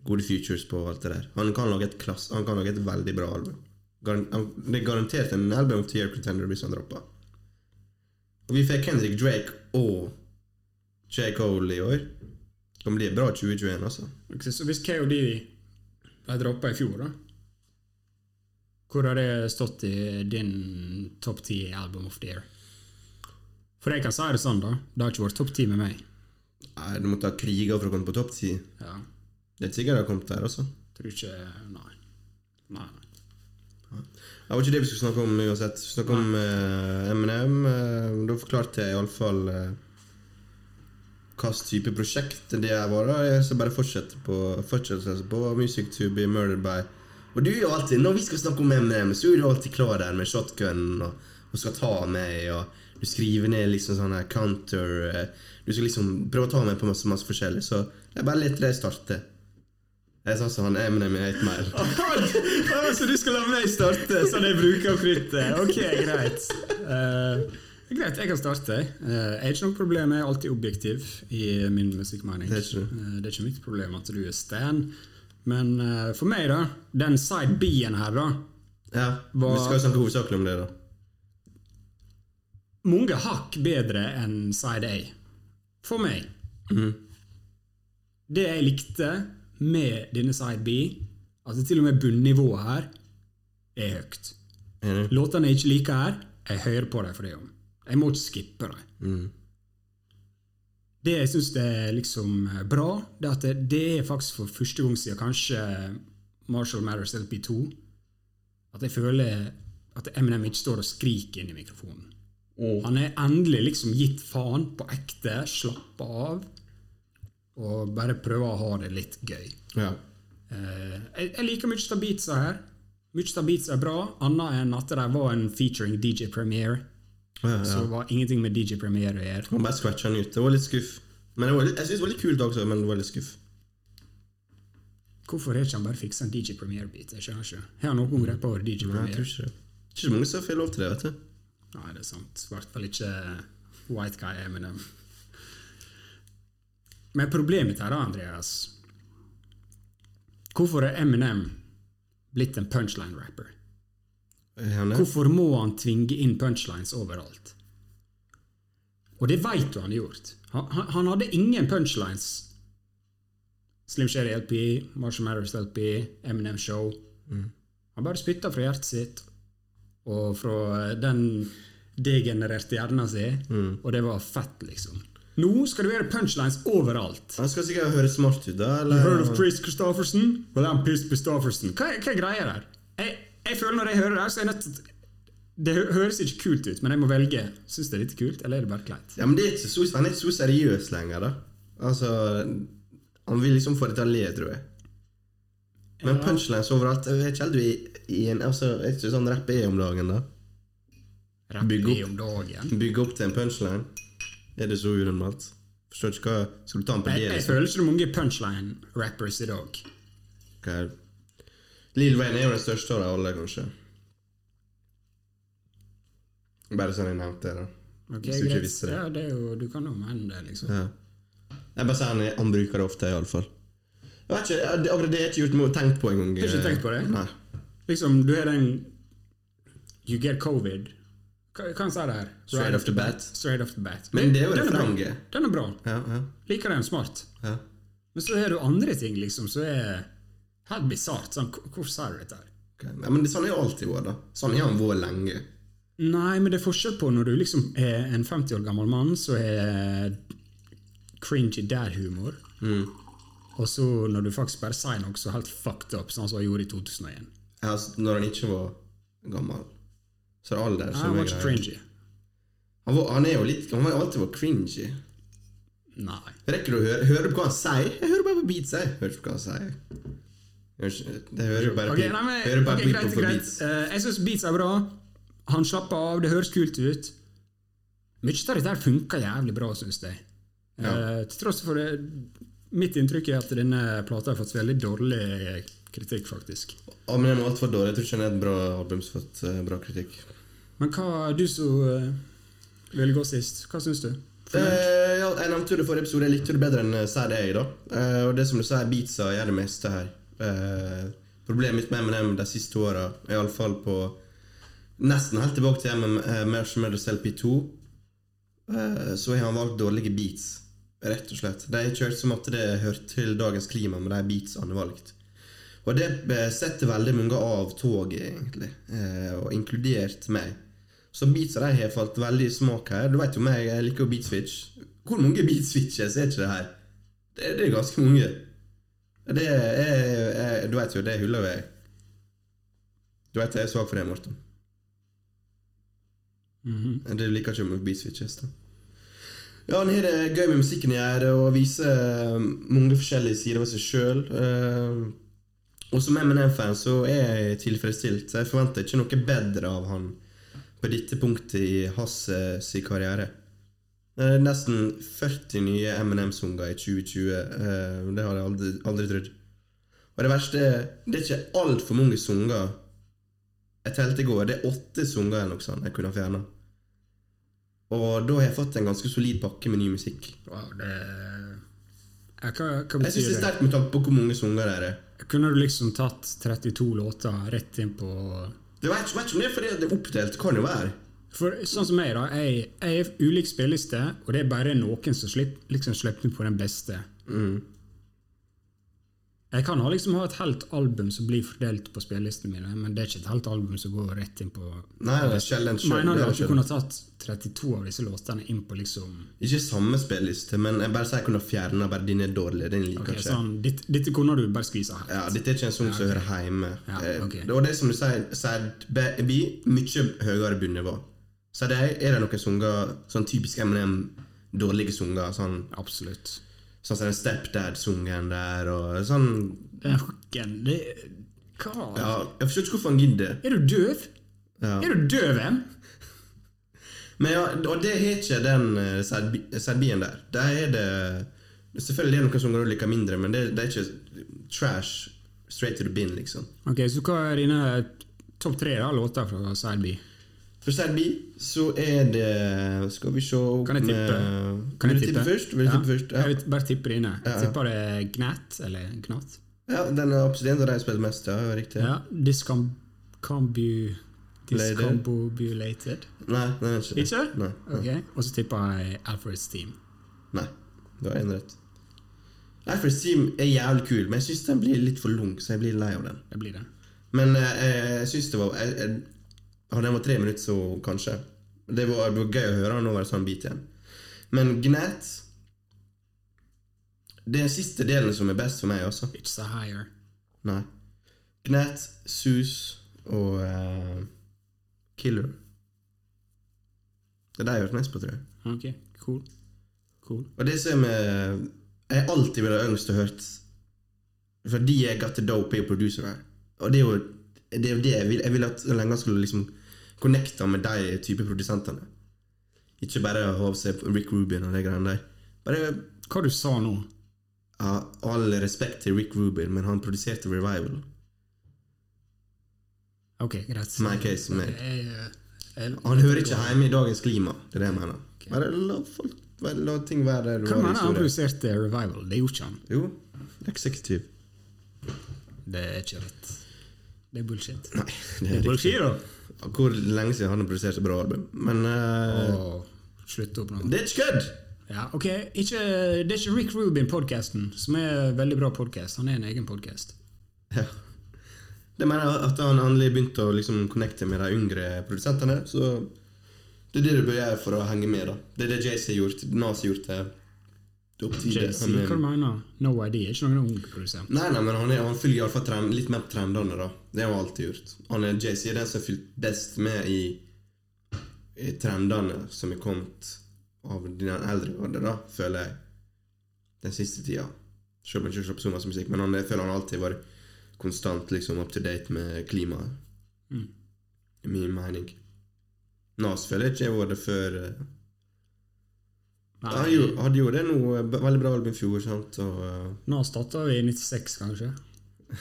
Gode futures på alt det der. Han kan lage et, klass, han kan lage et veldig bra album. Det er garantert en album the year contender hvis han dropper. Og vi fikk Kendrick Drake og J. Cole i år. Det kan bli bra 2021, altså. Så hvis KOD ble droppa i fjor, da Hvor har det stått i din topp ti album of the year? For jeg kan si det sånn, da. Det har ikke vært topp ti med meg. Nei, Du måtte ha kriga for å komme på topp ti. Ja, Det er sikkert det har kommet der, også. tror ikke Nei. Nei. nei. Det var ikke det vi skulle snakke om uansett. Vi snakke om eh, Eminem. eh, da forklarte jeg iallfall uh, hvilken type prosjekt det er. Bare. Jeg skal bare fortsette på, fortsette på Music to be murdered by. Og du er jo alltid, Når vi skal snakke om M&M, så er du alltid klar der med shotgun og, og skal ta meg. og Du skriver ned liksom sånn her counter eh, Du skal liksom prøve å ta meg på masse, masse forskjellig. Så jeg bare litt det starte. Jeg sa han Eminem i 8 Mile. så du skal la meg starte, så jeg bruker kruttet? Ok, greit. Uh, greit, jeg kan starte. Uh, jeg har ikke noe problem, jeg er alltid objektiv i min musikkmening. Det er. Eh, det er ikke mitt problem at du er Stan. Men uh, for meg, da, den side B-en her, da Ja, var, Vi skal snakke hovedsakelig om det, da. Mange hakk bedre enn side A. For meg. Mhm. Det jeg likte med denne side B, at det til og med bunnivået her er høyt. Enig? Låtene jeg ikke liker her, jeg hører på dem for det. om. Jeg må ikke skippe dem. Mm. Det jeg syns er liksom bra, det er at det, er faktisk for første gang siden kanskje Marshall Matters LP2 at jeg føler at Eminem ikke står og skriker inn i mikrofonen. Han er endelig liksom gitt faen på ekte, slappa av, og bare prøver å ha det litt gøy. Ja. Uh, jeg, jeg liker mye av beatsa her. Mye av beatsa er bra, annet enn at det var en featuring DJ Premiere. Ja, ja. Så det var ingenting med DJ Premiere å gjøre. Han bare scratcha den ut. Det var litt skuff. Men det var litt, jeg synes det var litt kult også, men det var litt skuff. Hvorfor har ikke han bare fiksa en DJ Premiere-bit? Jeg skjønner ikke. Har han noen greie på DJ Nei, jeg tror ikke det. Ikke så mange som får lov til det, vet du. Nei, det er sant. I hvert fall ikke White Guy Eminem. Men problemet her, da, Andreas Hvorfor er Eminem blitt en punchline-rapper? Det? Hvorfor må han tvinge inn punchlines overalt? Og det veit du han har gjort. Han, han, han hadde ingen punchlines. Slim Sherry LP, Marshall Matters LP, Eminem Show. Han bare spytta fra hjertet sitt og fra den degenererte hjernen sin, og det var fett, liksom. Nå skal det være punchlines overalt. Han skal sikkert høre smart ut, da. Eller? Heard of Chris Christofferson? Well, I'm pissed Christofferson. Hva, hva er greia der? Jeg, jeg føler Når jeg hører det, her, så er jeg nødt Det høres ikke kult ut, men jeg må velge. Syns det er litt kult, eller er det bare kleint? Ja, men det er så, Han er ikke så seriøs lenger, da. Altså Han vil liksom få det til å le, tror jeg. Men punchlines overalt Jeg vet ikke helt du i en altså, Er ikke sånn rapp er om dagen, da? Rapp er opp. om dagen. Bygge opp til en punchline? Er det så unormalt? Forstår ikke hva Skal du ta en på det? jeg jeg føler ikke det er mange punchline-rappers i dag. Hva er- Lil Wayne er jo den største av alle, kanskje. Bare sånn jeg nevnte det, Okay, Hvis du ikke visste det. Ja, det er jo, du kan jo mene det, liksom. Ja. Jeg bare sier han, han bruker det ofte, iallfall. Jeg vet ikke, jeg- akkurat det har jeg ikke gjort noe tenkt på engang. Har ikke tenkt på det? Nei. Liksom, du har den You get covid. Hva hva sa det her? Straight off the bat. Straight off the bat. Men det er jo Den refrenget. Den er bra. Ja, ja, Liker den smart. ja. Men så har du andre ting liksom som er helt bisart. Sånn, hvor- sa du dette her? Ok. ja men det, sånn har jo alltid vært, da. Sånn har han vært lenge. Nei, men det er forskjell på når du liksom er en 50 år gammel mann som har cringy dad-humor, og så når du faktisk bare sier noe så helt fucked up, sånn som han gjorde i 2001. Ja, når han ikke var gammel. Så er det alder som er greia. cringy. Han, var, han er jo litt Han har alltid vært cringy. Nei. Rekker du å høre Hører du på hva han sier? Jeg hører bare på beats, jeg. Hører på hva han sier. Det hører jo bare okay, nei, men, hører bare okay, greit, greit. beats. Uh, jeg syns beats er bra. Han slapper av, det høres kult ut. Mye av dette funka jævlig bra, syns jeg. Ja. Uh, til tross for det Mitt inntrykk er at denne plata har fått veldig dårlig kritikk, faktisk. Ja, men den var altfor dårlig. Jeg tror ikke den er et bra album som har fått uh, bra kritikk. Men hva du som uh, ville gå sist, hva syns du? Ja, jeg nevnte jo det forrige episode. Jeg likte det bedre enn Sad A. da Og det som du sier, beatsa gjør det meste her. Eh, problemet mitt med MNM de siste åra, iallfall på Nesten helt tilbake til Marshall Mathers LP2, eh, så har han valgt dårlige beats. Rett og slett. Det er ikke hørt som at det hørte til dagens klima med de beats han har valgt. Og det eh, setter veldig mange av toget, egentlig, eh, og inkludert meg. Så beatsa de har falt veldig i smak her. Du vet jo meg, jeg liker jo beatswitch. Hvor mange beatswitches er ikke det her? Det, det er ganske mange. Det er, er Du vet jo, det hullet jeg. Du vet jeg er svak for det, Morten. Du liker ikke med beatswitches, da? Ja, han har det gøy med musikken i ære, og viser eh, mange forskjellige sider av seg sjøl. Og som MNM-fan så er jeg tilfredsstilt. Jeg forventer ikke noe bedre av han på dette punktet i hans eh, karriere. Det er nesten 40 nye M&M-sanger i 2020. eh, Det har jeg aldri, aldri trodd. Og det verste er det er ikke altfor mange sanger. Jeg telte i går, det er åtte sanger eller noe sånt jeg kunne ha fjerna. Og da har jeg fått en ganske solid pakke med ny musikk. Wow, det Jeg, Hva, hva Jeg syns det er sterkt med tanke på hvor mange sanger det er. Kunne du liksom tatt 32 låter rett inn på Det vet ikke om det er fordi det er oppdelt. Kan jo være. For sånn som meg, da. Jeg, jeg er ulik spilleliste, og det er bare noen som slipper, liksom slipper inn på den beste. Jeg kan ha liksom ha et helt album som blir fordelt på spillelistene mine, men det er ikke et helt album som går rett inn på Nei, det er sjelden. Mener du at du kunne tatt 32 av disse låtene inn på liksom Ikke samme spilleliste, men jeg bare sier jeg kunne fjerna bare din er dårlig. Den liker Ok, ikke. sånn, dette, dette kunne du bare skvisa helt. Ja, Dette er ikke en sang som hører hjemme. Ja, Eh. Og det er som du sier, sier mye høyere bunnivå. Så det er, det noen sanger, sånn typisk Eminem, dårlige sanger, sånn, Absolutt. sånn som den Stepdad-sungen der, og sånn Den hooken, det Hva? Ja, jeg forstår ikke hvorfor han gidder. Er du døv? Ja. Er du døv, em? Men ja, og det har ikke den uh, Serbien der. Der er det Selvfølgelig er det noen sanger du liker mindre, men det, det er ikke trash straight to the bin, liksom. Ok, så hva er dine topp tre låter fra B? For Serbi så er det Skal vi se Kan jeg tippe? Kan Vil jeg tippe først? Vil du ja. tippe først? Ja. Jeg bare tippe dine. Jeg Ja, ja. tipper det er Gnat, eller Gnat. ja, den er absolutt en av de jeg spilt mest, ja. Riktig. Ja. Discombu... Lated. Discombobulated. Nei, er ikke det. Ikke? Nei. Ok, Og så tipper jeg Alfred's Team. Nei. Du har én rett. Alfred's Team er jævlig kul, men jeg syns den blir litt for lang, så jeg blir lei av den. Jeg blir det. Men eh, jeg syns det var jeg, jeg, Hadde den var tre minutter, så kanskje. Det var, det var gøy å høre han over sånn bit igjen. Men Gnat Det er den siste delen som er best for meg, altså. It's the higher. Nei. Gnat, Sus og uh, Killer. Det er det jeg har hørt mest på, tror jeg. Ok, cool. Cool. Og det som er Jeg alltid ville ønsket å hørt Fordi jeg got the dope er jo producer her. Og det er jo det, er jo det jeg vil. Jeg vil at lenger skulle liksom connecte med de type produsentene. Ikke bare ha seg Rick Rubin og de greiene der. Bare Hva du sa nå? ha all respekt til Rick Rubin, men han produserte Revival. Ok, greit. My case. Jeg, jeg, Han hører ikke hjemme i dagens klima. Det er det jeg mener. Bare la, folk, la ting være der. Hva var mener han produserte Revival? Det gjorde ikke han. Jo, executive. Det er ikke rett. Det er bullshit. Nei, det Det er er bullshit, da! Hvor lenge siden han har produsert så bra album. Men uh, slutt opp nå. det er ikke kødd! Ja, ok, ikke, Det er ikke Rick Rubin-podkasten, som er en veldig bra podkast. Han er en egen podkast. Ja. Det mener jeg at han endelig begynte å liksom connecte med de yngre produsentene. Så det er det du bør gjøre for å henge med. da Det er det JC har gjort. Nas har gjort det. Det er opp til hva er- du mener No Idea er ikke noen ung produsent. Nei, nei, men han, er, han følger iallfall trend, litt mer på trendene. da Det har han alltid gjort. Han er JC er den som har fulgt best med i, i trendene som er kommet av den eldre garde, da, føler jeg. Den siste tida. Selv om jeg ikke slår på så masse musikk, men han, jeg føler han alltid var konstant liksom up to date med klimaet. Mm. I min mening. Nas føler jeg ikke har var det før eh, Nei, Han hadde jo det nå, eh, veldig bra album i fjor, sant, og uh... Nå starta vi i 96, kanskje.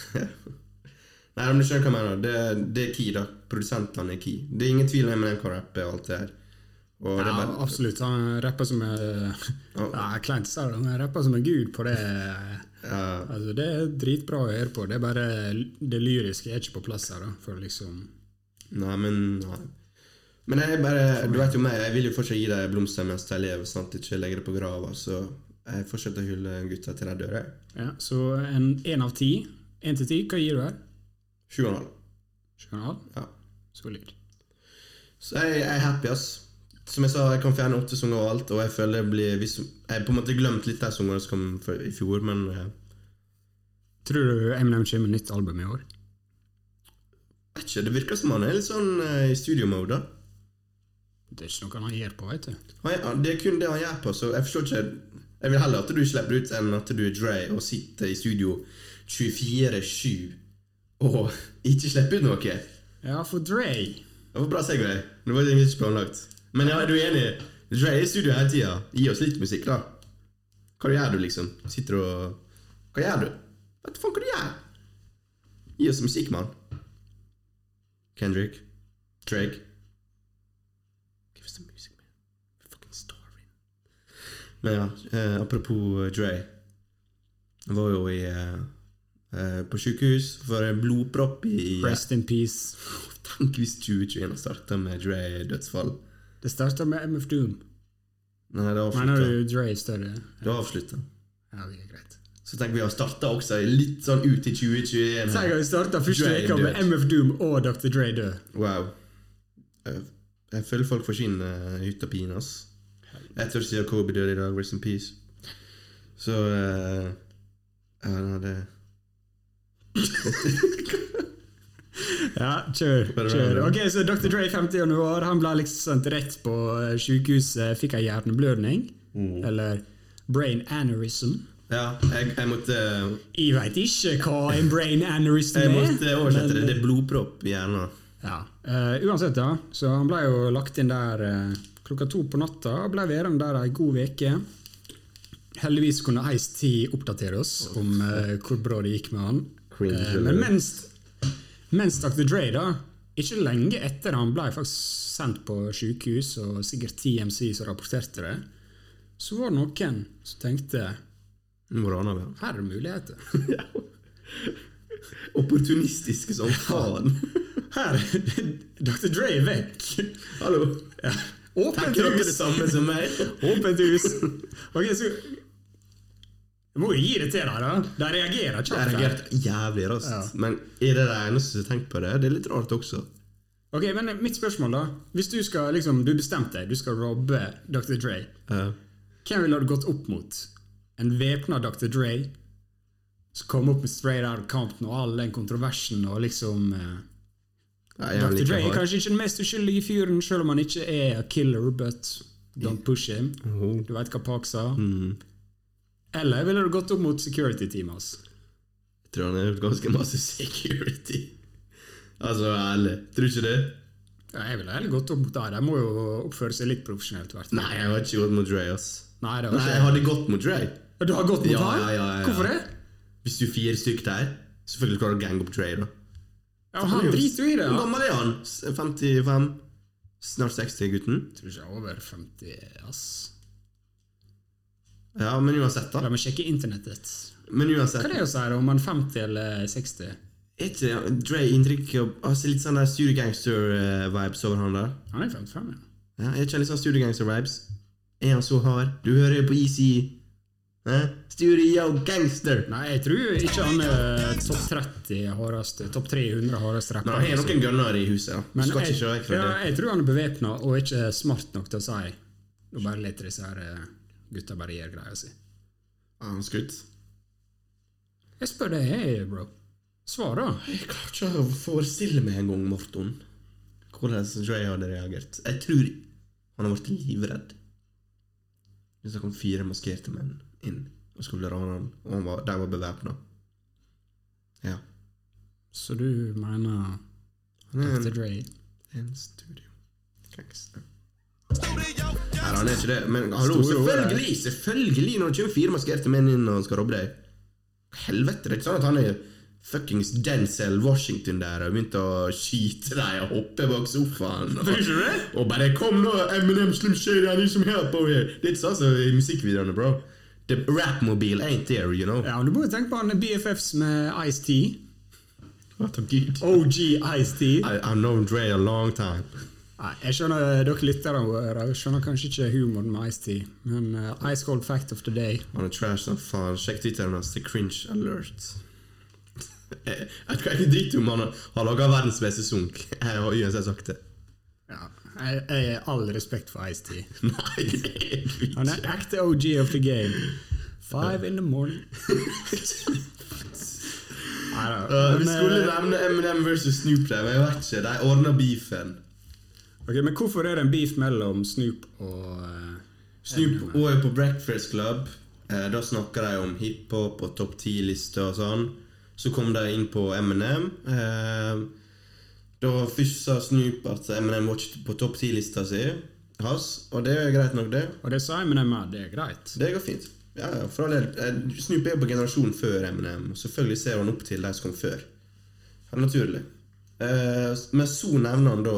<laughs> Nei, men du skjønner hva jeg mener. Det, det er key, da. Produsentene er key. Det er ingen tvil om hvem kan rappe og alt det her. Og det er Ja, bare, absolutt. Han rapper som en ja, Kleint det, han rapper som en gud på det. ja, Altså, det er dritbra å høre på. Det er bare det lyriske er ikke på plass her. da For liksom Nei, men nei. Men jeg bare Du vet jo meg, jeg vil jo fortsatt gi deg blomster mens jeg lever, sånn at jeg ikke legger det på grava. Så jeg fortsetter å hylle gutta til de dør. Ja, Så en én av ti. Én til ti, hva gir du her? Sju og en halv. Sju og en halv? Ja. Solid. Så jeg, jeg er happy, ass. Som jeg sa, jeg kan fjerne åtte sanger og alt, og jeg føler det blir Jeg har på en måte glemt litt de sangene som kom i fjor, men eh, Tror du Eminem kommer med nytt album i år? vet ikke, det virker som han er litt sånn eh, i studio-mode. Det er ikke noe han gjør på, vet du. Han- det er kun det han gjør på, så jeg forstår ikke Jeg vil heller at du slipper ut enn at du er Dre og sitter i studio 24-7 og <laughs> ikke slipper ut noe. Ja, for Dre Det var bra segway. Det var egentlig ikke planlagt. Men ja, er du enig? Dre er i studio hele tida. Gi oss litt musikk, da. Hva gjør du, liksom? Sitter og Hva gjør du? Vet du faen hva du gjør? Gi oss musikk, mann. Kendrick. Drake. Give us the music, man. We're fucking starving. Men ja, eh, apropos eh, Dre. Jeg var jo i eh, eh, på sykehus for en blodpropp i Rest in peace. <laughs> Tenk hvis 2021 starta med Dre-dødsfall. Det starta med MF Doom. Nei, det Mener avslutta. du Dre større? Det avslutta. Ja, det er greit. Så tenker vi har starta også litt sånn ut i 2021. Tenk at vi starta første uka med. MF Doom og Dr. Dre død. Wow. Jeg, føler folk forsvinner ut av pine, ass. Ett år siden Kobe døde i dag, rest in peace. Så uh, Ja, nei, det <laughs> Ja, kjør. Kjør. Ok, så Dr. Dre 50 januar, han ble liksom sendt rett på eh, sykehuset, fikk ei hjerneblødning. Mm. Eller brain aneurysm. Ja, jeg, jeg måtte Jeg veit ikke hva en brain aneurysm Jeg er. måtte oversette det. Det er blodpropp i hjernen. Ja. Uh, uansett, da. Så han ble jo lagt inn der eh, klokka to på natta ble værende der ei god uke. Heldigvis kunne Ice-T oppdatere oss om uh, hvor bra det gikk med han. Eh, men mens, mens Dr. Dre, da, ikke lenge etter han ble faktisk sendt på sykehus, og sikkert TMC som rapporterte det, så var det noen som tenkte her er det muligheter. <laughs> Opportunistiske som faen. <laughs> Her, <laughs> Dr. Dre er vekk. Hallo. Ja. Åpent hus. Åpent hus. Ok, så Jeg må jo gi det til deg, da. De reagerer kjapt. her. reagerte jævlig raskt. Ja. Men er det det eneste som tenker på det? Det er litt rart også. Ok, men Mitt spørsmål, da. Hvis du skal liksom, du bestemte deg, du skal robbe Dr. Dre. Ja. Hvem ville du gått opp mot? En væpna Dr. Dre som kom opp med Straight Out Compton og all den kontroversen og liksom eh, Nei, Dr. Dre er kanskje ikke den mest uskyldige fyren, selv om han ikke er a killer, but don't push him. Oh. Du veit hva Park sa? Mm. Eller ville du gått opp mot security-teamet hans? Jeg tror han har gjort ganske masse security. Altså, ærlig. Tror du ikke det? Ja, jeg ville heller gått opp mot dem. De må jo oppføre seg litt profesjonelt. hvert. Nei, jeg har ikke gått mot Dre, ass. Nei, det var Nei, jeg hadde gått mot Dre. Du har gått mot Ja, han? ja, ja, ja, ja. Hvorfor det? Hvis du er fire stykker der, selvfølgelig klarer du å gange opp Dre, da. Ja, han driter jo i det. Hvor gammel er han? 55? Snart 60, gutten? Jeg tror ikke jeg er over 50, ass. Ja, men uansett, La da. meg sjekke internettet. Men uansett Hva er det å si om han er 50 eller 60? Er ikke Dre inntrykk altså Litt sånn der studiegangster-vibes over han der? Han er 55, ja. Ja, er ikke litt sånn studiegangster-vibes? Er han så hard? Du hører på Easy. Eh? Studio Gangster. Nei, jeg tror ikke han er topp 30 hardeste, topp 300 hardeste Men rappere. han har noen gunner i huset, Ja. Men jeg, ja, jeg tror han er bevæpna og ikke smart nok til å si Nå bare lar disse her eh, gutta bare gjøre greia si. Er han skutt? Jeg spør deg, hey, bro. Svar, da. Jeg klarer ikke å forestille meg en gang, Morton, hvordan Dre hadde reagert. Jeg tror han har vært livredd. Hvis det kom fire maskerte menn inn og skulle rane han, og han var, de var bevæpna. Ja. Så du mener er Dr. Dre? en studio gangster. Nei, han er ikke det. Men hallo, selvfølgelig! Selvfølgelig når det kommer fire maskerte menn inn og skal robbe deg. Helvete, det er ikke sånn at han er fuckings Denzel Washington der og begynte å skyte deg og hoppe bak sofaen. <laughs> Og, og bare 'Kom nå, Eminem Slim Shady, I need some help over here'. Det er ikke sånn som i musikkvideoene, bro. The rap-mobil ain't there, you know. Ja, Du må jo tenke på han BFFs med Ice-T. What a good. OG Ice-T. I've known Dre a long time. Nei, Jeg skjønner dere lyttere jeg skjønner kanskje ikke humoren med Ice-T, men uh, Ice Cold Fact of the Day Han er trash som faen. Sjekk Twitteren hans. The cringe alert. Jeg <laughs> jeg tror ikke driter om han har laga verdens beste sunk. Jeg har uansett sagt det. Jeg jeg har all respekt for Ice-T. <laughs> Han er ekte OG of the game. Five in the morning. <laughs> Uh, vi skulle eh, nevne Eminem versus Snoop der, men jeg vet ikke. De ordner beefen. ok, men hvorfor er det en beef mellom Snoop og uh, Snoop og er på Breakfast Club. Uh, da snakker de om hiphop og topp ti-lister og sånn. Så kom de inn på Eminem. Eh, da fyssa Snoop at Eminem var ikke på topp ti-lista si. Hans, og det er greit nok, det. Og det sa Eminem at det er greit. Det går fint. Ja, for all del. Eh, Snoop er på generasjonen før Eminem. og Selvfølgelig ser han opp til de som kom før. Helt naturlig. Eh, men så nevner han da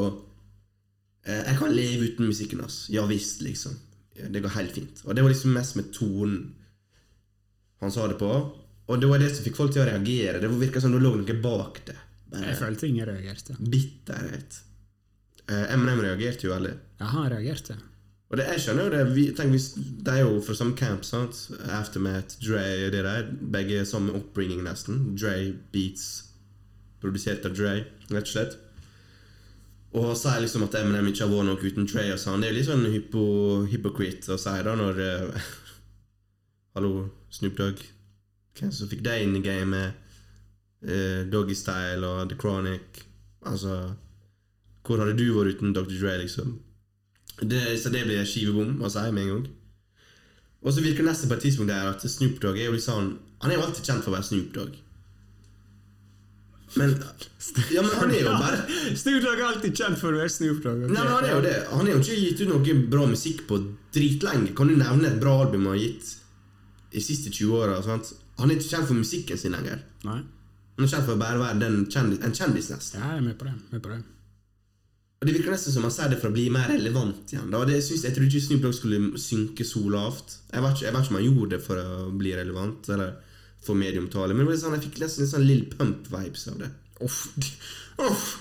eh, Jeg kan leve uten musikken hans. Ja visst, liksom. Det går helt fint. Og det var liksom mest med tonen han sa det på. Og det var det som fikk folk til å reagere. Det virka som det lå noe bak det. Jeg følte ingen reagerte. bitterhet. Eh, Eminem reagerte jo veldig. Ja, han reagerte. Og det, jeg skjønner jo det. Vi, tenk, de er jo fra samme camp. sant? Aftermath, Dre og det der. Begge samme oppbringing, nesten. Dre Beats, produsert av Dre, rett og slett. Og sier liksom at Eminem ikke har vært noe uten Dre og sånn. Det er jo litt sånn hypo, hypocrite å si da, når uh, <laughs> Hallo, Snoop Dogg. Hvem som fikk deg inn i gamet? Uh, Doggy Style og The Chronic. Altså Hvor hadde du vært uten Dr. Dre, liksom? Det, så det blir skivebom, å si med en gang. Og så virker nesten på et tidspunkt der at Snoop Dogg er jo liksom Han er jo alltid kjent for å være Snoop Dogg. Men Ja, men han er jo bare <laughs> Snoop Dogg er alltid kjent for å være Snoop Dogg. Okay. Nei, men Han er jo det. Han har jo ikke gitt ut noe bra musikk på dritlenge. Kan du nevne et bra album han har gitt de siste 20 åra? Han er ikke kjent for musikken sin lenger. Nei. Han er kjent for å bare være den kjendis, en kjendis, nesten. Ja, jeg er med på det. Med på det. Og Det virker nesten som han sier det for å bli mer relevant igjen. Da. Det synes, jeg tror ikke Snoop Dogg skulle synke så lavt. Jeg vet, ikke, jeg vet ikke om han gjorde det for å bli relevant, eller for mediumtale, men det var sånn, jeg fikk nesten litt sånn Lill Pump-vibes av det. Uff. Uff.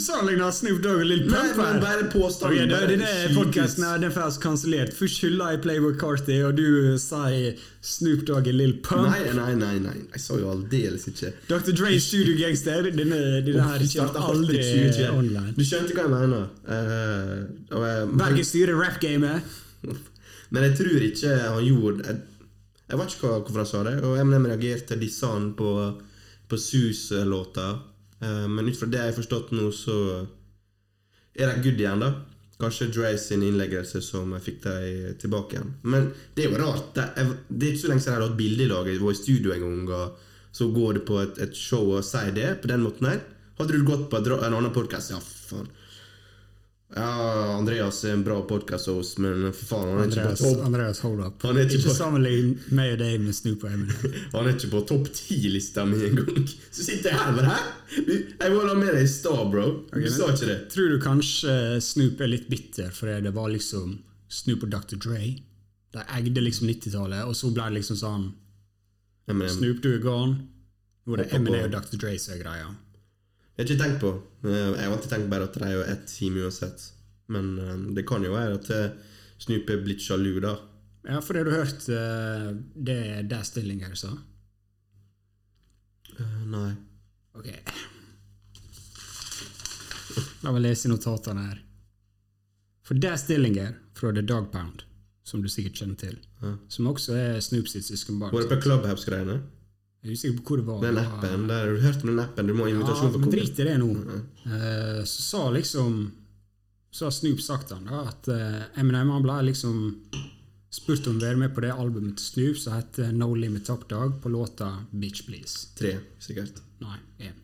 Sammenligna Snoop Dogg og Lill Pump her. bare påstanden. Okay, det, Denne podkasten er først kansellert. Først skylder jeg Playboy Carty, og du sier Snoop Dogg og Lill Pump. Nei, nei, nei, nei. Jeg sa jo aldeles ikke Dr. Dre Studio Gangster. Denne, denne her kommer aldri online. Du skjønte hva jeg mener. Uh, uh, men, Bergen styrer rap-gamet. men jeg tror ikke han gjorde Jeg, jeg vet ikke hva, hvorfor han sa det. Og Eminem reagerte dissa han på, på Sus-låta. Eh, men ut fra det jeg har forstått nå, så er de good igjen, da. Kanskje Dre sin innleggelse som fikk dem tilbake igjen. Men det er jo rart. Det er, det er ikke så lenge siden jeg hadde hatt bilde i lag. Jeg var i studio en gang, og så går det på et, et show og sier det på den måten her. Hadde du gått på en annen podkast, ja, faen. Ja, Andreas er en bra podkast-host, men for faen, han er ikke på topp Andreas, hold up. Han er ikke ikke på- sammenlign meg og deg med Snoop og Eminem. <laughs> Han er ikke på topp ti-lista mi engang. Så sitter jeg her med deg! Jeg var ha med deg i stad, bro. Du men- sa ikke det. Tror du kanskje Snoop er litt bitter fordi det var liksom Snoop og Dr. Dre? De eide liksom 90-tallet, og så ble det liksom sånn Snoop, du er gone. Nå er det. Eminem og Dr. Dre som er greia. Jeg har ikke tenkt på Jeg har alltid tenkt bare at de er ett team uansett. Men eh, det kan jo være at Snoop er blitt sjalu, da. Ja, for det du har hørt eh, det Der Stillinger sa? Uh, nei. Ok. La meg lese notatene her. For Der Stillinger fra The Dog Pound, som du sikkert kjenner til, Ja. som også er Snoop sitt søskenbarn Var det på Clubhouse-greiene? Jeg er usikker på hvor det var. Den appen der, Har du hørt om den appen? Du må ha Ja, invitasjon for å men drit i det nå. Eh, så sa liksom Så har Snoop sagt han da, at uh, Eminem han ble liksom spurt om å være med på det albumet til Snoop som heter No Limit Top Dog, på låta Bitch Please. Tre, sikkert. Nei, én.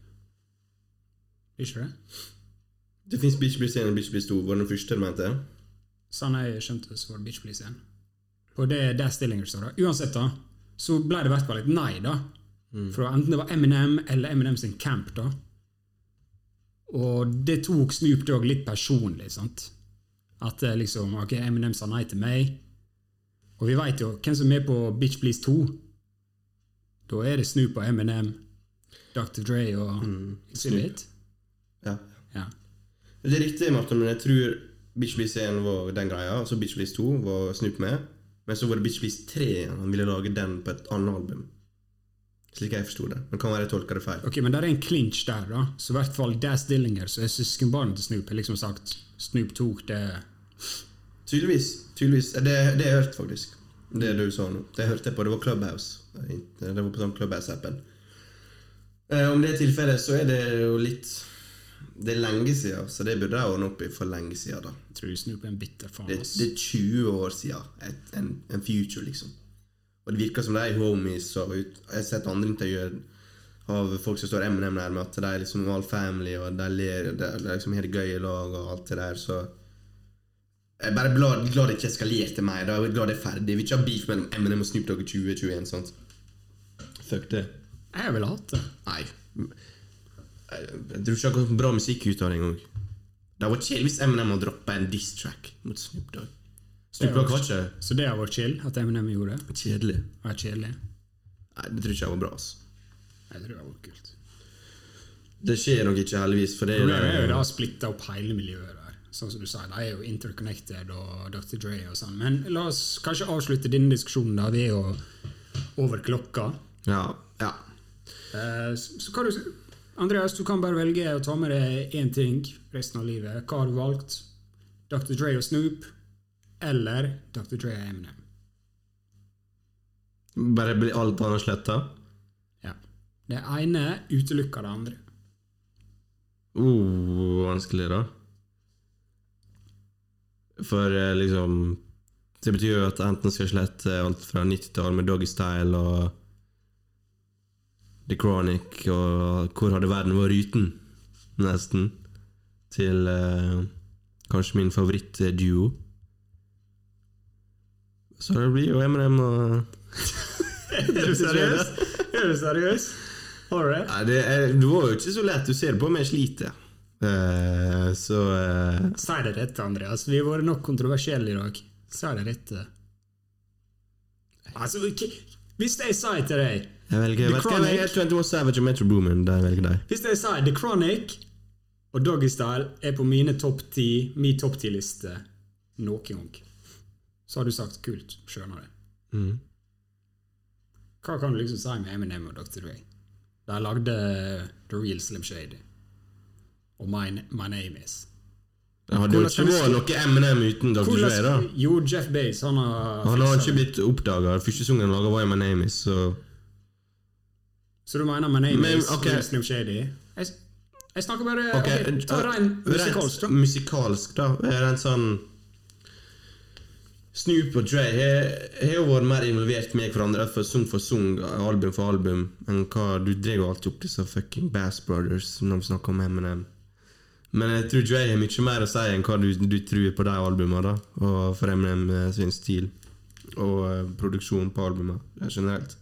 Ikke det? Det fins Bitch Please 1 og Bitch Please 2. Var det den første du mente? Sånn jeg skjønte det, så var det Bitch Please 1. På det der stillinger står det. Uansett, da, så ble det i hvert fall et nei, da. For enten det var Eminem eller Eminem sin camp, da. Og det tok Snoop Dogg litt personlig, sant. At eh, liksom, ok, Eminem sa nei til meg. Og vi veit jo hvem som er på Bitch Please 2. Da er det Snoop og Eminem, Dr. Dre og Exhibit. Ja. Ja. Det er riktig, Martin, men jeg tror Bitch Please 1 var den greia, og så Bitch Please 2 var Snoop med. Men så var det Bitch Please 3 han ville lage den på et annet album. Slik jeg forsto det. Men kan være jeg tolker det feil. Ok, men det er en clinch der, da. Så i hvert fall Daz Dillinger, som er søskenbarnet til Snoop, har liksom sagt Snoop tok det Tydeligvis. tydeligvis. Det, det jeg hørt, faktisk. Det du sa nå. Det hørte jeg på. Det var Clubhouse. Det var på sånn Clubhouse-appen. Eh, om det er tilfellet, så er det jo litt Det er lenge siden, så det burde jeg ordne opp i for lenge siden. da. Jeg tror Snoop er en bitter faen. Det, det er 20 år siden. En, en future, liksom. Og det virker som de er homies. Og ut, jeg har sett andre intervjuer av folk som står Eminem med at de er liksom all family, og de ler, de, de liksom har det gøy i lag, og alt det der, så Jeg er bare glad, glad det ikke eskalerte meg. Da. Jeg er glad det er ferdig. Jeg vil ikke ha beef mellom Eminem og Snoop Dogg i 2021. Sant? Fuck det. Jeg ville hatt det. Nei. Jeg tror ikke det har gått bra musikk ut av det engang. Det var kjedelig hvis Eminem hadde droppa en diss-track mot Snoop Dogg. Var ikke Så det har vært chill at Eminem gjorde det. kjedelig. Var kjedelig. Nei, det tror ikke jeg var bra. altså. Jeg tror det var kult. Det skjer nok ikke, heldigvis. For det er Problemet er jo det, da splitta opp hele miljøet der. Sånn som du sa, De er jo interconnected og Dr. Dre og sånn. Men la oss kanskje avslutte denne diskusjonen da ved å over klokka. ja, ja. Eh, Så så hva du Andreas, du kan bare velge å ta med deg én ting resten av livet. Hva har du valgt? Dr. Dre og Snoop eller Dr. Dre og Eminem? Bare blir alt annet sletta? Ja. Det ene utelukker det andre. Uh, vanskelig, da. For eh, liksom Det betyr jo at enten skal slette alt fra 90-tall med Doggy Style og The Chronic og Hvor hadde verden vært uten? Nesten. Til eh, kanskje min favorittduo. Så det blir jo Eminem og <laughs> Er du seriøs? Er du seriøs? Har du det? Nei, det, er, det var jo ikke så lett. Du ser det på meg, jeg sliter. Uh, så uh... Si det rette, Andreas. Vi har vært nok kontroversielle i dag. Si det rette. Altså, hvis jeg sier til deg Jeg velger, The Chronic, jeg Chronic. 21 Savage og Metro Boomin. Der velger deg. Hvis jeg sier The Chronic og Doggystyle er på mine topp ti, min topp ti-liste noen gang, så har du sagt kult. Skjønner det. Mm. Hva kan du liksom si med Eminem og Dr. Dre? De lagde The Real Slim Shady og My, My Name Is. Det hadde jo ikke vært noe Eminem uten Dr. Dre. da Jo, Jeff Bays han har Han har ikke blitt oppdaga. Første sangen han laga, var My Name Is. Så Så du mener My Name Men, Is ok. Slim Shady? Jeg, jeg snakker bare okay, okay, Ta rein musikalsk, da. Musikalsk, da. Rent sånn Snoop og Dre har jo vært mer involvert med hverandre for sang for sang, album for album, enn hva Du jo alltid opp disse fucking Bass Brothers når vi snakker om Eminem. Men jeg tror Dre har mye mer å si enn hva du, du tror på de albumene, da. Og for Eminem eh, sin stil. Og uh, produksjon på albumene generelt.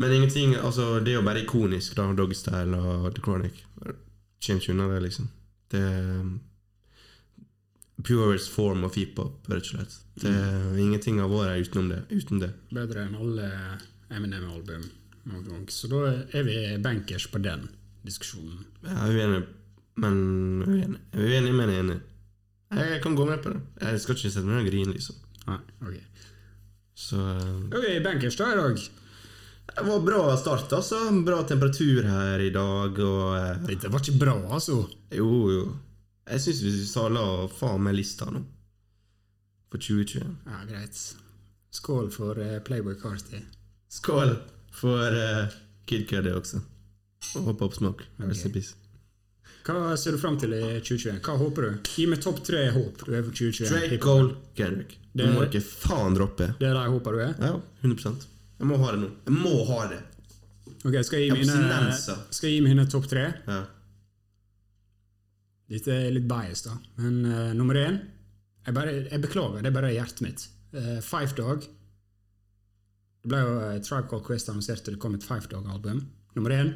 Men ingenting Altså, det er jo bare ikonisk, da. Doggystyle og The Chronic. Kommer ikke unna det, liksom. Det er purest form of hiphop, rett og slett. Det er Ingenting har vært utenom det. Uten det. Bedre enn alle Eminem-album noen gang. Så da er vi bankers på den diskusjonen. Jeg er uenig, men uenig. Jeg er uenig, men enig. Jeg kan gå med på det. Jeg skal ikke sette meg ned og grine, liksom. Nei, ok. Så eh, Ok, bankers da i dag. Det var bra start, altså. Bra temperatur her i dag, og eh, Dette var ikke bra, altså. Jo, jo. Jeg syns vi skal la faen meg lista nå. For 2021. Ja, greit. Skål for uh, Playboy Carty. Skål for uh, Kid Cudi også. Og opp smak. Rest. Hva ser du fram til i 2021? Hva håper du? Gi meg topp tre håp du er for 2021. Drake, Goal Kendrick. Du må ikke faen droppe. Det er de håper du er? Ja, 100% Jeg må ha det nå. Jeg må ha det. Ok, Skal jeg gi mine, skal jeg gi mine topp tre? Ja. Dette er litt bias, da. Men uh, nummer én jeg, bare, jeg beklager, det er bare hjertet mitt. Uh, Five Dog. Det ble jo uh, Tribe Called Quest annonserte det kom et Five Dog-album. Nummer én.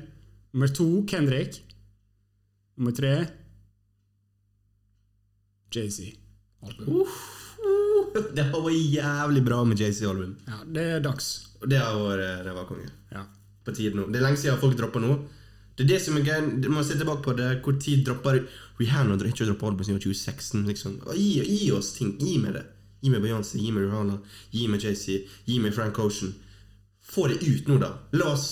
Nummer to Kendrick. Nummer tre Jay-Z. Album. <laughs> Det har vært jævlig bra med JC-album. Ja, det er dags. Det har vært det var konge. Ja. På tide nå. Det er lenge siden folk droppa nå. Det er det som er gøy. Du må se tilbake på det. Hvor tid dropper Rihanna har ikke droppa album siden 2016. Liksom. Gi, gi oss ting. Gi meg det. Gi meg Beyoncé, gi meg Rihanna, gi meg JC, gi meg Frank Ocean. Få det ut nå, da. La oss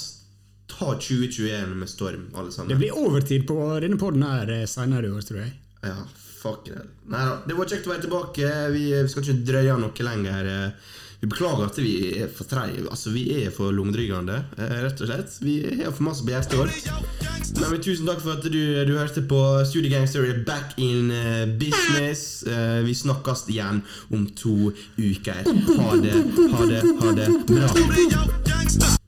ta 2021 med storm, alle sammen. Det blir overtid på denne poden her seinere senere i år, tror jeg. Ja, fuck it. Nei da. Det var kjekt å være tilbake. Vi, vi skal ikke drøye noe lenger. Vi beklager at vi er for treige. Altså, vi er for lungdryggende, eh, rett og slett. Vi har for masse hjertet. Men tusen takk for at du, du hørte på Studiegangster er back in eh, business. Eh, vi snakkes igjen om to uker. Ha det, ha det, ha det bra.